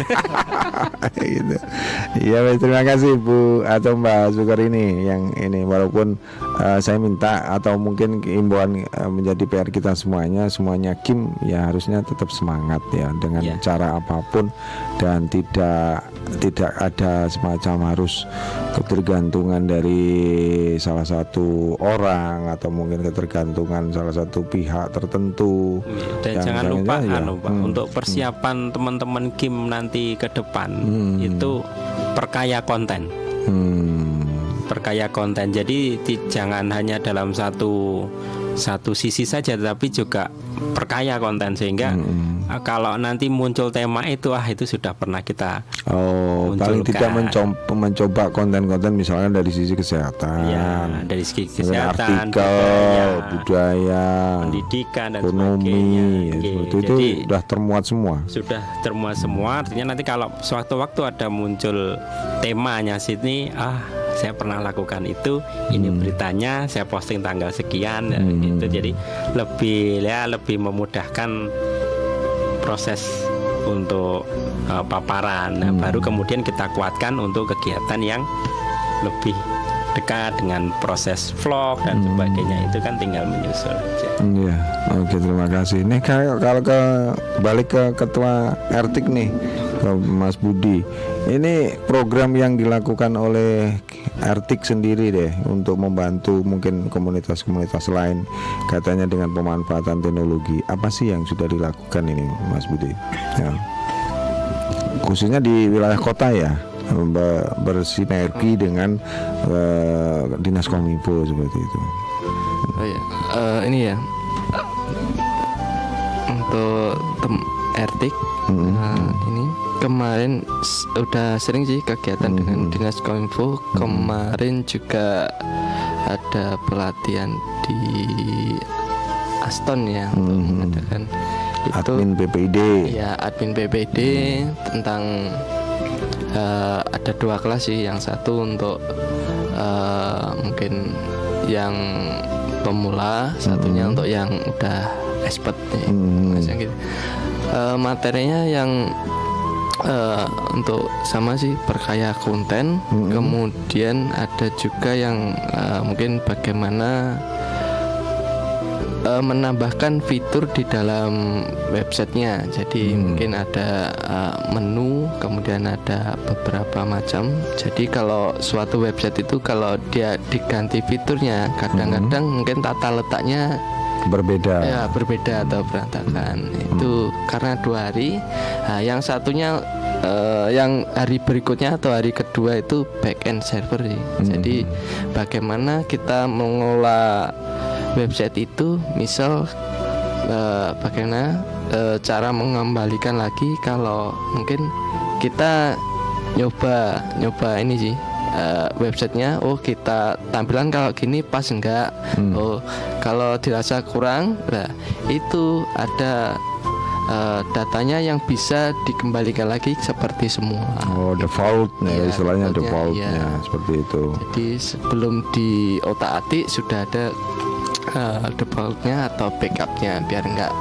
gitu. (laughs) Iya, baik, terima kasih Bu atau Mbak Sukar ini yang ini walaupun eh, saya minta atau mungkin imbauan eh, menjadi PR kita semuanya, semuanya Kim ya harusnya tetap semangat ya dengan Iya. cara apa pun dan tidak tidak ada semacam harus ketergantungan dari salah satu orang atau mungkin ketergantungan salah satu pihak tertentu. Dan Yang jangan lupa jangan-jangan ya, anu, Pak, hmm, untuk persiapan teman-teman Kim nanti ke depan Hmm. itu perkaya konten. Hmm. perkaya konten. Jadi jangan hanya dalam satu satu sisi saja, tetapi juga perkaya konten sehingga Hmm. kalau nanti muncul tema itu, ah itu sudah pernah kita Oh, paling tidak Munculkan. mencoba, mencoba konten-konten misalkan dari sisi kesehatan, ya dari kemudian kesehatan, artikel, budaya, budaya, pendidikan dan ekonomi, sebagainya. ya, Oke, itu jadi sudah termuat semua. sudah termuat semua. Artinya nanti kalau sewaktu-waktu ada muncul temanya sini, ah saya pernah lakukan itu, ini beritanya, saya posting tanggal sekian, ya, Hmm. gitu. Jadi lebih ya lebih memudahkan proses untuk uh, paparan. Nah, Hmm. baru kemudian kita kuatkan untuk kegiatan yang lebih dekat dengan proses vlog dan Hmm. sebagainya itu kan tinggal menyusul aja. Iya, oke terima kasih. Nih kalau kalau ke balik ke ketua Ertik nih, ke Mas Budi. Ini program yang dilakukan oleh Ertik sendiri deh untuk membantu mungkin komunitas-komunitas lain katanya dengan pemanfaatan teknologi. Apa sih yang sudah dilakukan ini, Mas Budi? Ya. Khususnya di wilayah kota ya, be- bersinergi dengan eh, dinas kominfo seperti itu. Oh ya, eh, ini ya untuk tem Ertik. Nah, ini kemarin udah sering sih kegiatan dengan dinas kominfo. Kemarin juga ada pelatihan di Aston ya untuk Mhm. mengadakan itu Admin BPID. ya admin BPD tentang eh, ada dua kelas sih yang satu untuk eh, mungkin yang pemula satunya untuk yang udah expert nih Hmm. Gitu. Eh, materinya yang eh, untuk sama sih perkaya konten Mm-mm. kemudian ada juga yang eh, mungkin bagaimana eh, menambahkan fitur di dalam websitenya. Jadi Hmm. mungkin ada eh, menu, kemudian ada beberapa macam. Jadi kalau suatu website itu kalau dia diganti fiturnya, kadang-kadang mungkin tata letaknya berbeda. ya berbeda atau berantakan. Itu karena dua hari. Nah, yang satunya eh, yang hari berikutnya atau hari kedua itu back end server sih. Jadi bagaimana kita mengolah website itu, misal eh, bagaimana eh, cara mengembalikan lagi kalau mungkin kita nyoba nyoba ini sih eh, websitenya oh kita tampilan kalau gini pas enggak oh kalau dirasa kurang nah itu ada eh, datanya yang bisa dikembalikan lagi seperti semua Oh, default ya, Iya, istilahnya defaultnya, defaultnya iya. seperti itu. jadi sebelum di otak atik sudah ada eh, defaultnya atau backupnya biar enggak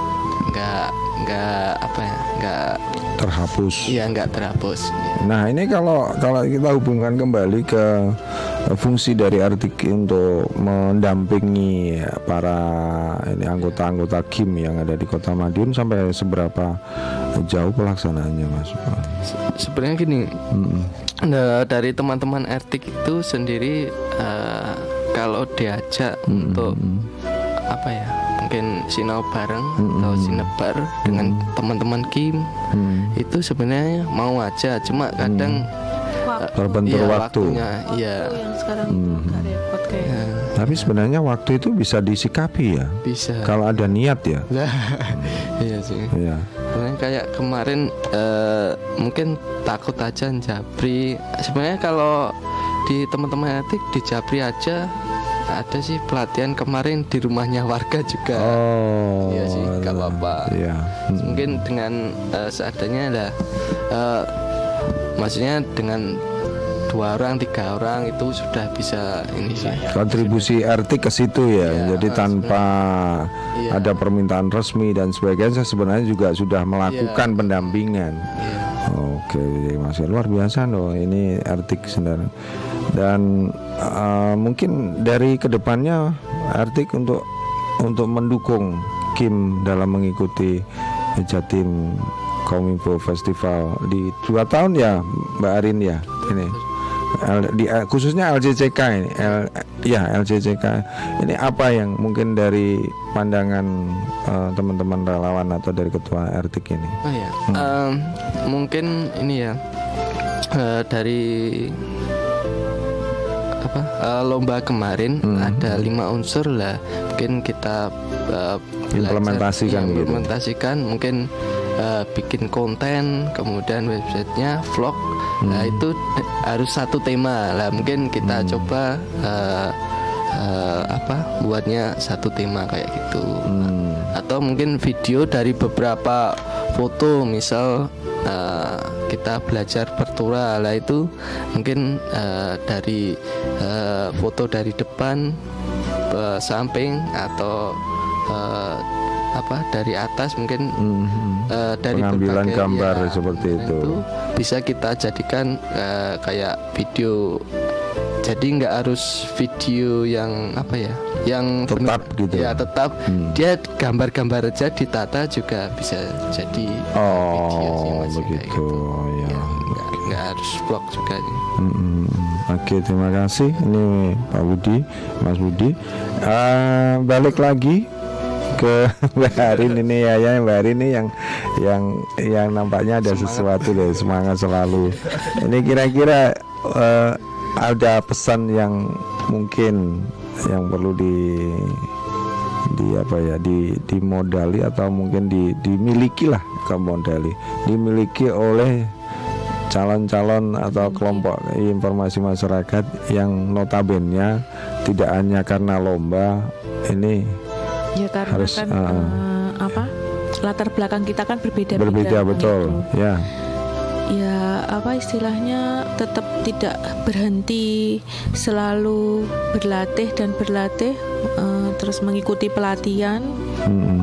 enggak nggak apa ya nggak terhapus. iya nggak terhapus Nah ini kalau kalau kita hubungkan kembali ke fungsi dari Artik untuk mendampingi para ini anggota-anggota KIM yang ada di Kota Madiun sampai seberapa jauh pelaksanaannya Mas? Se- sebenarnya gini nah, dari teman-teman etik itu sendiri eh, kalau diajak untuk apa ya mungkin sinau bareng atau sinebar dengan teman-teman Kim itu sebenarnya mau aja cuma kadang Waktu. Terbentur iya, waktu. waktunya iya Itu yang sekarang agak repot kayak Tapi sebenarnya waktu itu bisa disikapi ya. bisa Kalau ada niat ya. (laughs) Iya sih Iya. Sebenarnya kayak kemarin eh, mungkin takut aja Japri. Sebenarnya kalau di teman-teman etik di Japri aja ada sih pelatihan kemarin di rumahnya warga juga. Oh. Iya sih, nggak apa-apa. Iya. Mungkin dengan eh, seadanya lah. eh, maksudnya dengan dua orang tiga orang itu sudah bisa ini sih. kontribusi RT ke situ ya. Iya, Jadi tanpa Iya. ada permintaan resmi dan sebagainya saya sebenarnya juga sudah melakukan Iya. pendampingan. Oke, Mas luar biasa loh ini Artik sebenarnya. Dan eh, mungkin dari ke depannya Artik untuk untuk mendukung Kim dalam mengikuti Jatim Kominfo Festival di dua tahun ya Mbak Arin ya ini. L- di eh, khususnya LJCK ini L, ya LJCK ini apa yang mungkin dari pandangan eh, teman-teman relawan atau dari ketua RTIK ini? Oh ya, em, mungkin ini ya eh, dari apa eh, lomba kemarin ada lima unsur lah. Mungkin kita eh, belajar- Implementasikan iya, gitu. implementasikan mungkin eh, bikin konten, kemudian websitenya vlog. Nah itu harus satu tema lah. Mungkin kita coba eh, eh, apa buatnya satu tema kayak gitu atau mungkin video dari beberapa foto misal eh, kita belajar pertura lah itu mungkin eh, dari eh, foto dari depan eh, samping atau eh, apa dari atas mungkin eh, dari Mhm. pengambilan berbagai- gambar ya, seperti nah, itu. bisa kita jadikan eh, kayak video jadi nggak harus video yang apa ya yang Tetap gitu. ya tetap dia gambar-gambar aja ditata juga bisa jadi video sih, Oh begitu gitu. ya. nggak nggak harus vlog juga Mm-mm. Oke terima kasih ini Pak Budi Mas Budi Eh, balik lagi ke (laughs) Mbak Arin ini ya ya Mbak Arin ini yang yang yang nampaknya ada sesuatu deh semangat selalu ini kira-kira eh, ada pesan yang mungkin yang perlu di di apa ya di dimodali atau mungkin di dimiliki lah ke modali. Dimiliki oleh calon-calon atau kelompok informasi masyarakat yang notabene tidak hanya karena lomba ini ya karena Harus, kan uh, apa latar belakang kita kan berbeda berbeda betul. Ya ya apa istilahnya tetap tidak berhenti selalu berlatih dan berlatih eh, terus mengikuti pelatihan Mm-mm.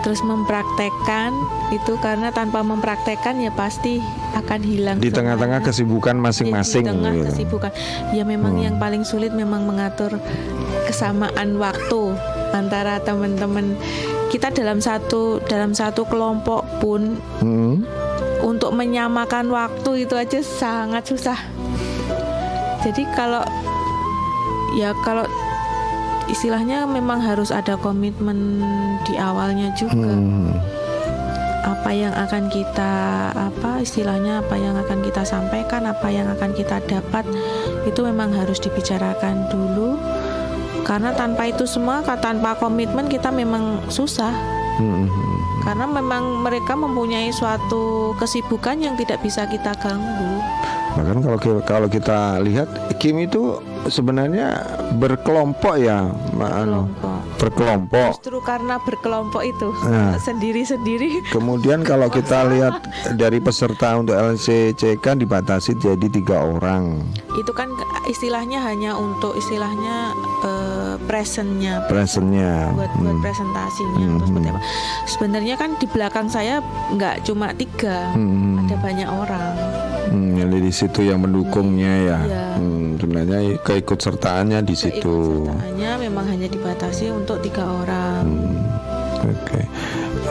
terus mempraktekkan itu karena tanpa mempraktekkan ya pasti akan hilang di tengah-tengah kesibukan masing-masing di tengah gitu. kesibukan ya memang yang paling sulit memang mengatur kesamaan waktu antara teman-teman kita dalam satu dalam satu kelompok pun Mm-mm. Untuk menyamakan waktu itu aja sangat susah. Jadi kalau ya kalau istilahnya memang harus ada komitmen di awalnya juga. Hmm. Apa yang akan kita apa istilahnya apa yang akan kita sampaikan, apa yang akan kita dapat itu memang harus dibicarakan dulu. Karena tanpa itu semua, tanpa komitmen kita memang susah Mm-mm. Karena memang mereka mempunyai suatu kesibukan yang tidak bisa kita ganggu. Bahkan kalau ki- kalau kita lihat Kim itu sebenarnya berkelompok ya, anu, berkelompok. Justru karena berkelompok itu Nah. sendiri-sendiri. Kemudian kalau kita lihat dari peserta untuk LCCK dibatasi jadi tiga orang. Itu kan istilahnya hanya untuk istilahnya eh, presentnya Presentnya. buat buat Hmm. presentasinya Hmm, atau seperti apa. Sebenarnya kan di belakang saya nggak cuma tiga, Hmm. ada banyak orang. Hmm, jadi di situ yang mendukungnya ya. Iya. Hmm, sebenarnya keikutsertaannya di situ. Hanya memang hanya dibatasi untuk tiga orang. Hmm. Oke,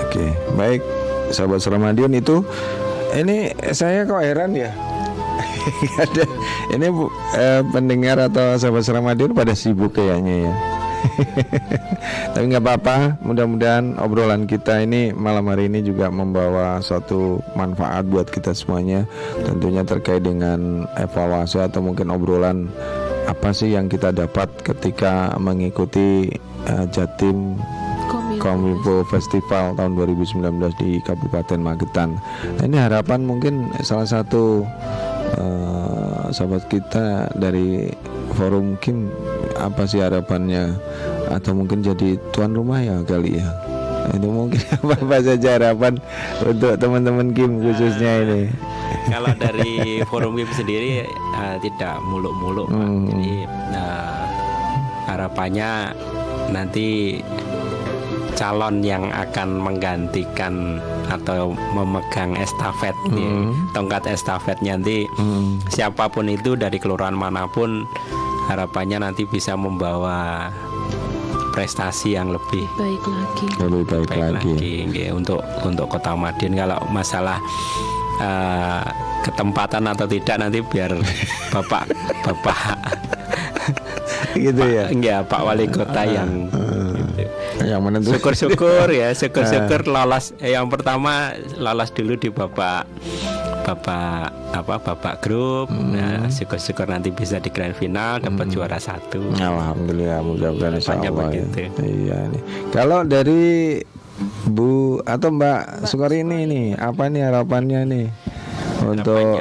oke, baik, sahabat Ramadion itu, ini saya kok heran ya. (laughs) Ada, ini bu, eh, pendengar atau sahabat Ramadion pada sibuk kayaknya ya. (laughs) Tapi nggak apa-apa, mudah-mudahan obrolan kita ini malam hari ini juga membawa suatu manfaat buat kita semuanya. Tentunya terkait dengan evaluasi atau mungkin obrolan apa sih yang kita dapat ketika mengikuti eh, Jatim Kominfo Festival tahun 2019 di Kabupaten Magetan. Nah, ini harapan mungkin salah satu eh, sahabat kita dari forum Kim apa sih harapannya atau mungkin jadi tuan rumah ya kali ya. Itu mungkin (laughs) apa saja harapan untuk teman-teman Kim khususnya ini. Kalau dari forum Kim sendiri eh, tidak muluk-muluk. Hmm. Jadi eh, harapannya nanti calon yang akan menggantikan atau memegang estafet nih, Hmm. tongkat estafetnya nanti Hmm. siapa pun itu dari kelurahan mana pun harapannya nanti bisa membawa prestasi yang lebih Baik lagi. Lebih baik, baik lagi. lagi, nggih, untuk untuk Kota Madiun kalau masalah eh, ketempatan atau tidak nanti biar (laughs) Bapak Bapak gitu ya. enggak Pak Wali Kota yang gitu. Yang menentukan. syukur-syukur ya syukur-syukur lolos eh, yang pertama lolos dulu di Bapak Bapak apa Bapak grup nah syukur-syukur nanti bisa di grand final dapat juara satu Alhamdulillah mudah-mudahan insya Harapannya Allah ya. begitu. Iya nih. Kalau dari Bu atau Mbak Sukari ini nih apa nih harapannya nih untuk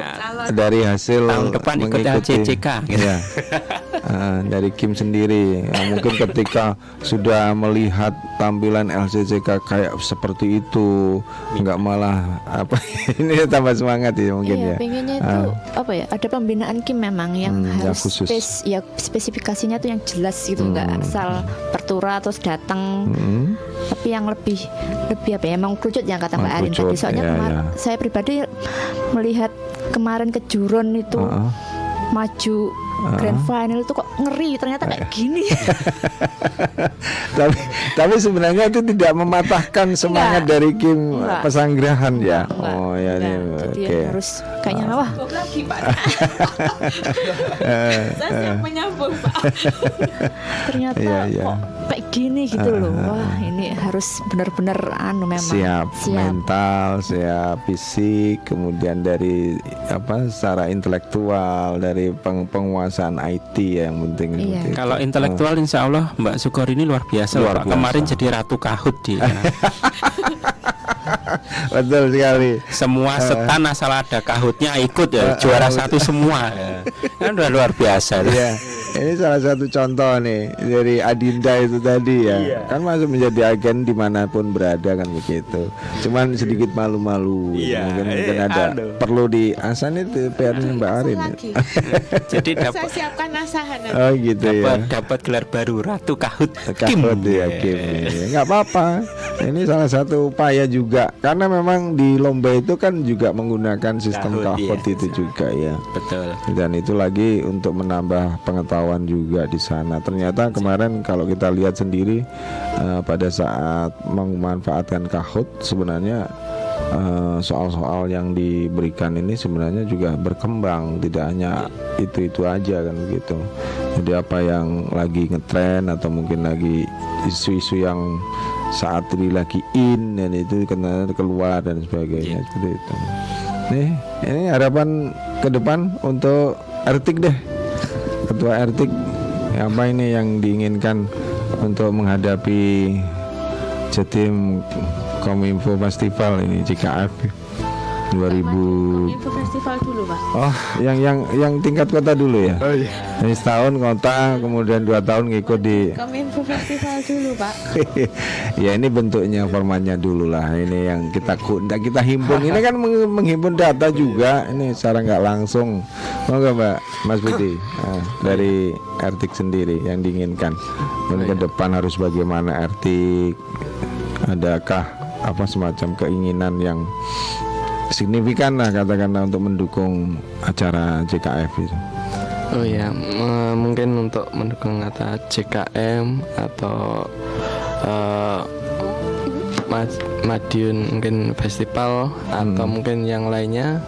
dari hasil Tahun depan ikut LCCK, gitu. Iya. (laughs) Ah, dari Kim sendiri Ya, mungkin ketika sudah melihat tampilan LCCK kayak seperti itu nggak malah apa (laughs) ini tambah semangat ya mungkin Iya, ya pengennya Ah. itu apa ya? Ada pembinaan Kim memang yang Hmm, yang harus khusus. spes- ya spesifikasinya tuh yang jelas gitu, nggak Hmm. asal pertura terus datang. Hmm. Tapi yang lebih lebih apa ya? Emang kerucut yang kata Mbak Arin Mengkerucut, tadi. Soalnya iya, kemar- iya. saya pribadi melihat kemarin kejuron itu Ah, maju Ah. Grand final itu kok ngeri ternyata kayak gini. (laughs) tapi tapi sebenarnya itu tidak mematahkan semangat Enggak. dari Kim Enggak. Pesanggrahan ya. Enggak. Oh ya ini Jadi oke. harus kayaknya wah lagi Pak. (laughs) (laughs) Eh, Saya eh. siap menyambung Pak. ternyata Iya, iya. kok kayak gini gitu loh. Wah, ini harus benar-benar anu memang siap, siap. mental, siap fisik, kemudian dari apa secara intelektual, dari peng- penguasaan IT ya yang penting. Iya. seperti itu. Kalau intelektual insya Allah Mbak Sukor ini luar biasa Luar biasa. Kemarin jadi ratu kahut dia (laughs) betul sekali. Semua Eh. setan asal ada kahutnya ikut ya Juara satu semua ya. (laughs) Kan udah luar biasa Iya, ini salah satu contoh nih dari Adinda itu tadi ya, Iya. kan masuk menjadi agen di mana pun berada kan begitu. Cuman sedikit malu-malu, Iya, mungkin, mungkin eh, ada aduh. perlu di asan itu PR-nya Mbak Arin. (laughs) Jadi Saya dapat siapkan nasahan nanti. Oh gitu ya. dapat gelar baru Ratu Kahut Kim. Kahut ya Kim ya. nggak apa-apa ini salah satu upaya juga karena memang di lomba itu kan juga menggunakan sistem Kahut, kahut iya. itu juga ya Betul. dan itu lagi untuk menambah pengetahuan juga di sana. Ternyata kemarin kalau kita lihat sendiri eh, pada saat memanfaatkan kahut sebenarnya eh, soal-soal yang diberikan ini sebenarnya juga berkembang. Tidak hanya itu itu aja kan begitu jadi apa yang lagi ngetren atau mungkin lagi isu-isu yang saat ini lagi in dan itu kena keluar dan sebagainya. Seperti itu. Nih ini harapan ke depan untuk Ertik deh ketua Ertik apa ini yang diinginkan untuk menghadapi Jatim Kominfo Festival ini JKF 2000 Info festival dulu pak. Oh, yang yang yang tingkat kota dulu ya? Oh iya. Ini setahun kota, kemudian dua tahun ngikut di Kominfo festival dulu pak. (laughs) ya ini bentuknya formatnya dulu lah ini yang kita kita himpun ini kan meng- menghimpun data juga ini secara nggak langsung mau nggak mbak Mas Budi Ah, (laughs) dari Ertik sendiri yang diinginkan dan ke depan harus bagaimana Ertik adakah apa semacam keinginan yang signifikan lah katakanlah untuk mendukung acara JKF itu. Oh ya, m- mungkin untuk mendukung kata JKM atau Mad- Madiun mungkin festival atau mungkin yang lainnya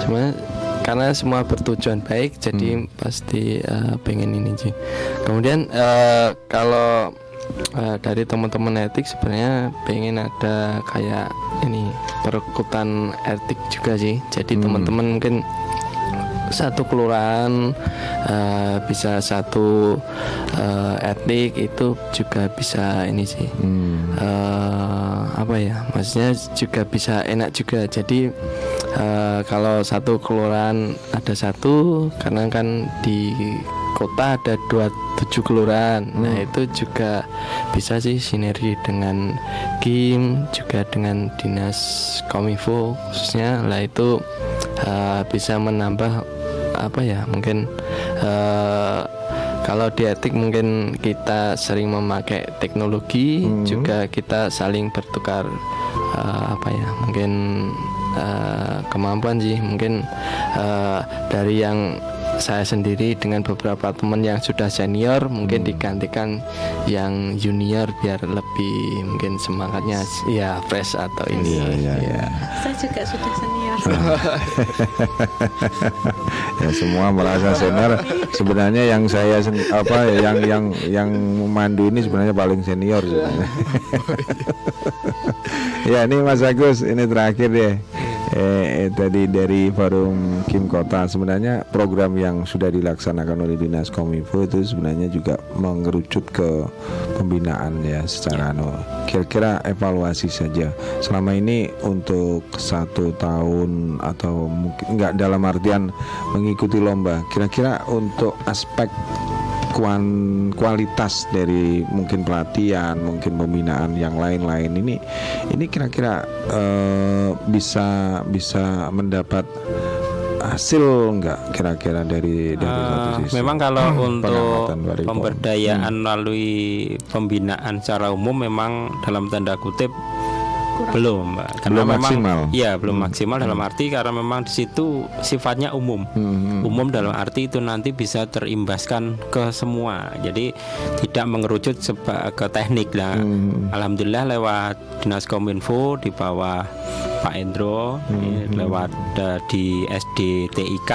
sebenarnya karena semua bertujuan baik jadi pasti eh, pengen ini sih. Kemudian eh, kalau eh, dari teman-teman etik sebenarnya pengen ada kayak ini perkutan etik juga sih. Jadi teman-teman mungkin satu kelurahan eh, bisa satu eh, etik itu juga bisa ini sih. Eh, apa ya maksudnya juga bisa enak juga. Jadi eh, kalau satu kelurahan ada satu karena kan di kota ada dua tujuh kelurahan. Nah itu juga bisa sih sinergi dengan Kim juga dengan dinas kominfo khususnya. Lah itu eh, bisa menambah apa ya mungkin eh, kalau di etik mungkin kita sering memakai teknologi juga kita saling bertukar eh, apa ya mungkin eh, kemampuan sih. Mungkin eh, dari yang saya sendiri dengan beberapa teman yang sudah senior mungkin digantikan yang junior biar lebih mungkin semangatnya ya fresh atau ini. Iya, ya. Saya juga sudah senior. (laughs) ya semua merasa senior. Sebenarnya yang saya sen- apa yang yang yang memandu ini sebenarnya paling senior sebenarnya. (laughs) (laughs) Ya ini Mas Agus ini terakhir deh eh, eh, tadi dari forum Kim Kota sebenarnya program yang sudah dilaksanakan oleh dinas kominfo itu sebenarnya juga mengerucut ke pembinaan ya secara no kira-kira evaluasi saja. Selama ini untuk satu tahun atau mungkin enggak dalam artian mengikuti lomba. Kira-kira untuk aspek kuan- kualitas dari mungkin pelatihan, mungkin pembinaan yang lain-lain ini ini kira-kira eh, bisa bisa mendapat hasil enggak kira-kira dari dari satu Eh, sisi? memang kalau untuk dari Pom. pemberdayaan melalui pembinaan secara umum memang dalam tanda kutip belum, Mbak. Karena Belum memang maksimal. Iya, belum maksimal dalam arti karena memang di situ sifatnya umum. Hmm, Umum dalam arti itu nanti bisa terimbaskan ke semua. Jadi tidak mengerucut seba- ke teknik lah. Hmm. Alhamdulillah lewat Dinas Kominfo di bawah Pak Endro Hmm, lewat eh, di SD TIK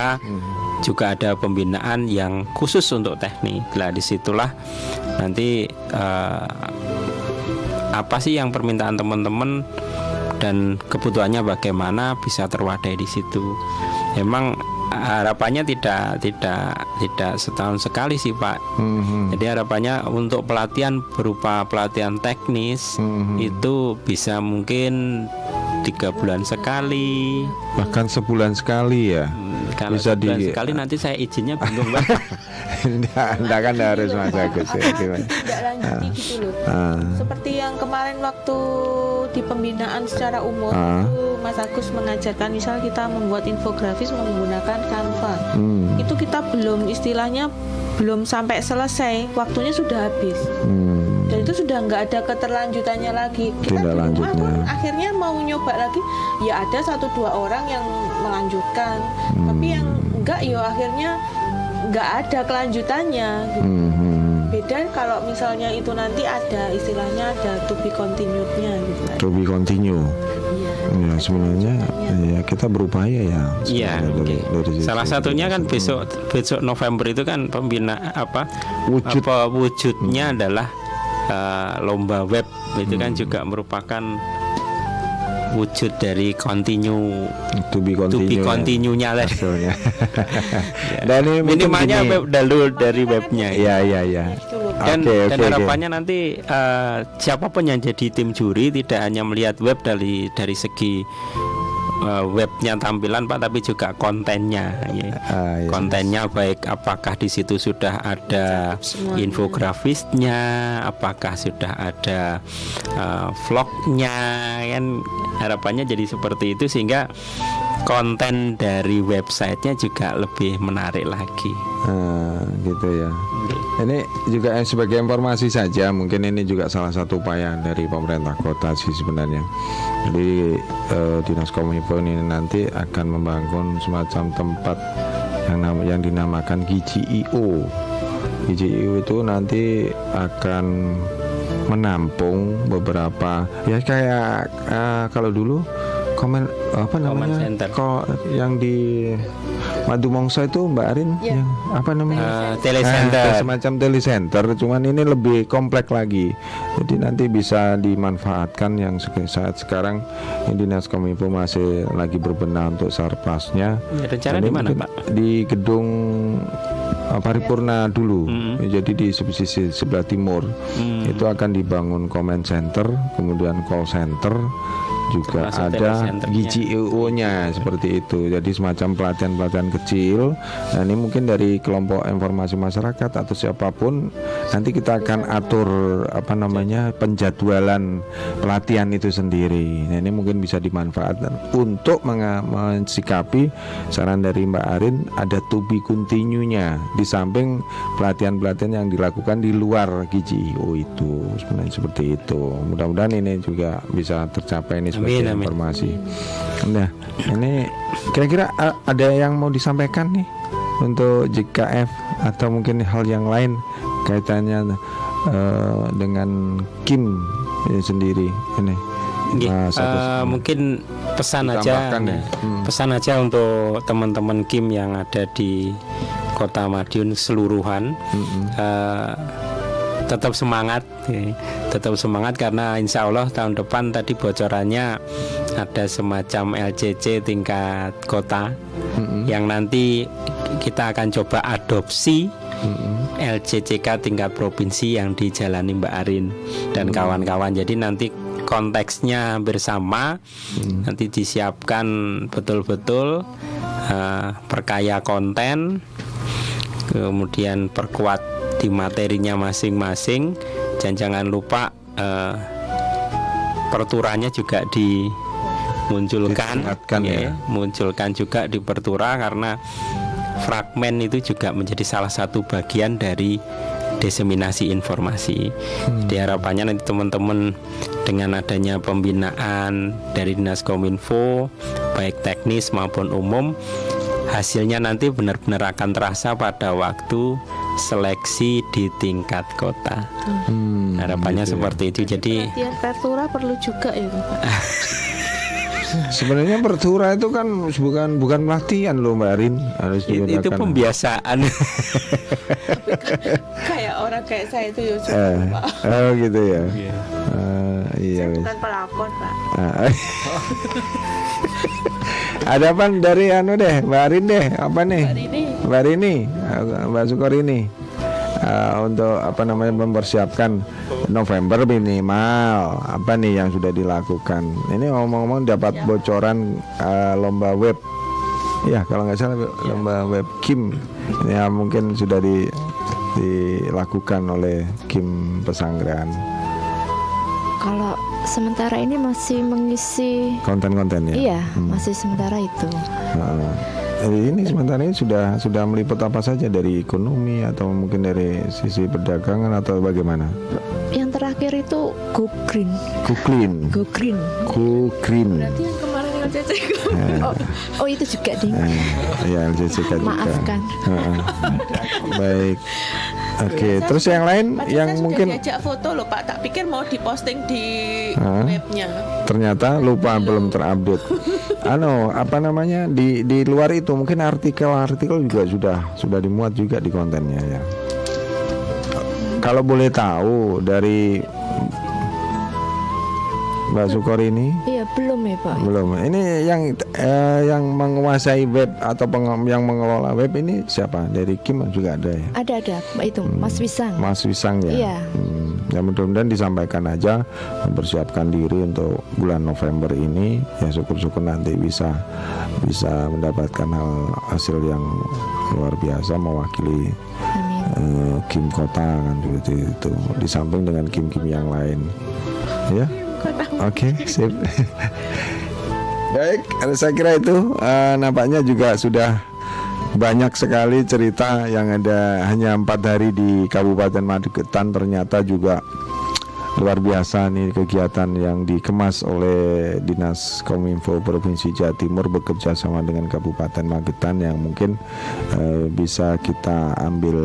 juga ada pembinaan yang khusus untuk teknik. Lah di situlah nanti eh, apa sih yang permintaan teman-teman dan kebutuhannya bagaimana bisa terwadai di situ. Emang harapannya tidak tidak tidak setahun sekali sih Pak. Hmm, Jadi harapannya untuk pelatihan berupa pelatihan teknis itu bisa mungkin tiga bulan sekali. bahkan sebulan sekali ya Hmm, Kalau Bisa sebulan di- sekali nanti saya izinnya bingung. (laughs) Enggak, enggak kan harus Mas Agus ya, gimana? Tidak lanjuti gitu loh. Ah. Seperti yang kemarin waktu di pembinaan secara umum Ah. itu Mas Agus mengajarkan misal kita membuat infografis menggunakan Canva. Hmm, Itu kita belum istilahnya belum sampai selesai, waktunya sudah habis. hmm. Dan itu sudah nggak ada keterlanjutannya lagi. Kita rumah lanjutnya. pun akhirnya mau nyoba lagi, ya ada satu dua orang yang melanjutkan, Hmm. tapi yang enggak ya akhirnya nggak ada kelanjutannya. gitu. Hmm, hmm. Beda kalau misalnya itu nanti ada istilahnya ada to be continued-nya gitu. To be continue. Iya. Ya sebenarnya ya kita berupaya ya. Iya, dari- dari sisi Salah satunya kan besok besok November itu kan pembina apa Wujud. apa wujudnya adalah uh, lomba web itu Hmm. kan juga merupakan wujud dari continue to be to continue. be ya, continue-nya tadi. hasilnya. (laughs) Dan ini Minimalnya gini. web dulu dari webnya. Iya iya iya. Dan, Oke, dan oke. harapannya nanti uh, siapa pun yang jadi tim juri tidak hanya melihat web dari dari segi eh, webnya tampilan Pak, tapi juga kontennya. ya. Ah, iya. Kontennya baik apakah di situ sudah ada Semuanya. infografisnya, apakah sudah ada eh, vlognya, kan harapannya jadi seperti itu sehingga konten dari websitenya juga lebih menarik lagi. Nah, gitu ya. Ini juga eh, sebagai informasi saja, mungkin ini juga salah satu upaya dari pemerintah kota sih sebenarnya. Jadi eh, dinas kominfo ini nanti akan membangun semacam tempat yang nam- yang dinamakan GGIO. GGIO itu nanti akan menampung beberapa ya kayak eh, kalau dulu komen apa namanya center. kok yang di Madu Mongso itu Mbak Arin Ya. yang apa namanya Eh, telecenter. Ah, semacam telecenter cuman ini lebih komplek lagi jadi nanti bisa dimanfaatkan yang saat sekarang ini dinas kominfo masih lagi berbenah untuk sarplasnya Ya, rencana di mana, Pak? di gedung uh, paripurna dulu Mm. jadi di sisi sebelah timur Hmm. itu akan dibangun comment center kemudian call center juga Termasuk ada telecenternya. GGIO-nya seperti itu. Jadi semacam pelatihan-pelatihan kecil. Nah, ini mungkin dari kelompok informasi masyarakat atau siapa pun nanti kita akan atur apa namanya penjadwalan pelatihan itu sendiri. Nah, ini mungkin bisa dimanfaatkan untuk mensikapi saran dari Mbak Arin ada to be continue-nya di samping pelatihan-pelatihan yang dilakukan di luar GGIO itu sebenarnya seperti itu. Mudah-mudahan ini juga bisa tercapai ini Amin, amin. informasi. Nah, ini kira-kira a- ada yang mau disampaikan nih untuk JKF atau mungkin hal yang lain kaitannya eh, dengan Kim sendiri ini. Agus. eh, mungkin pesan aja ya. Hmm. pesan aja untuk teman-teman Kim yang ada di Kota Madiun seluruhan Mm-mm. eh, tetap semangat ya. tetap semangat karena insya Allah tahun depan tadi bocorannya ada semacam LCC tingkat kota Mm-mm. yang nanti kita akan coba adopsi Mm-mm. LCCK tingkat provinsi yang dijalani Mbak Arin dan kawan-kawan. Jadi nanti konteksnya bersama, nanti disiapkan betul-betul eh, perkaya konten, kemudian perkuat di materinya masing-masing, dan jangan lupa eh, perturanya juga dimunculkan, Ditingkatkan ya. munculkan juga di pertura karena fragmen itu juga menjadi salah satu bagian dari diseminasi informasi. Jadi harapannya nanti teman-teman dengan adanya pembinaan dari Dinas Kominfo baik teknis maupun umum hasilnya nanti benar-benar akan terasa pada waktu seleksi di tingkat kota. Hmm, Harapannya gitu ya. seperti itu. Jadi Latihan pertura perlu juga ya Bapak. (laughs) Sebenarnya pertura itu kan bukan bukan pelatihan loh Mbak Arin harus itu, itu pembiasaan. (laughs) kayak orang kayak saya itu ya Eh, Pak. oh gitu ya. Eh, iya. wis. Bukan pelakon Pak. (laughs) Ada apa dari anu deh, Mbak Arin deh, apa nih? Mbak Rini, Mbak Sukorini eh, untuk apa namanya mempersiapkan November minimal. Apa nih yang sudah dilakukan? Ini ngomong-ngomong dapat bocoran eh, lomba web, ya kalau nggak salah lomba web Kim, ini ya mungkin sudah di dilakukan oleh Kim Pesanggrahan Kalau sementara ini masih mengisi konten-kontennya. Iya, Hmm. masih sementara itu. Nah, jadi ini sementara ini sudah sudah meliput apa saja dari ekonomi atau mungkin dari sisi perdagangan atau bagaimana? Yang terakhir itu Go Green. Go Green. ku green. berarti yang kemarin yang CC Oh, oh itu juga ding. Eh, ya LJCK juga. Maafkan. Heeh. Baik. Oke, terus yang lain yang saya mungkin diajak foto loh Pak, tak pikir mau diposting di Hah? webnya. ternyata lupa belum terupdate. (laughs) Ano, apa namanya di di luar itu mungkin artikel-artikel juga sudah sudah dimuat juga di kontennya ya. Kalau boleh tahu dari Mbak Sukori ini? Iya belum ya Pak. Belum. Ini yang eh, yang menguasai web atau penge- yang mengelola web ini siapa? Dari Kim juga ada ya? Ada ada Pak itu Mas Wisang. Mas Wisang ya. Iya. Hmm, ya mudah-mudahan disampaikan aja mempersiapkan diri untuk bulan November ini ya syukur-syukur nanti bisa bisa mendapatkan hal hasil yang luar biasa mewakili eh, Kim Kota kan seperti itu di samping dengan Kim-Kim yang lain ya oke sip. (laughs) Baik saya kira itu eh, nampaknya juga sudah banyak sekali cerita yang ada hanya empat hari di Kabupaten Magetan ternyata juga luar biasa nih kegiatan yang dikemas oleh Dinas Kominfo Provinsi Jawa Timur bekerja sama dengan Kabupaten Magetan yang mungkin eh, bisa kita ambil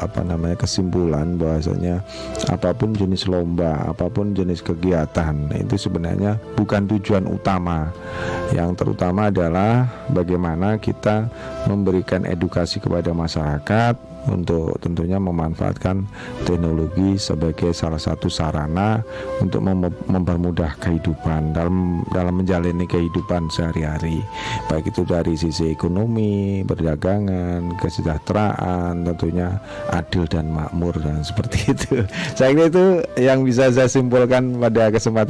apa namanya kesimpulan bahwasanya apa pun jenis lomba, apa pun jenis kegiatan itu sebenarnya bukan tujuan utama. Yang terutama adalah bagaimana kita memberikan edukasi kepada masyarakat untuk tentunya memanfaatkan teknologi sebagai salah satu sarana untuk mem- mempermudah kehidupan dalam dalam menjalani kehidupan sehari-hari baik itu dari sisi ekonomi, perdagangan, kesejahteraan, tentunya adil dan makmur dan seperti itu. (laughs) Saya kira itu yang bisa saya simpulkan pada kesempatan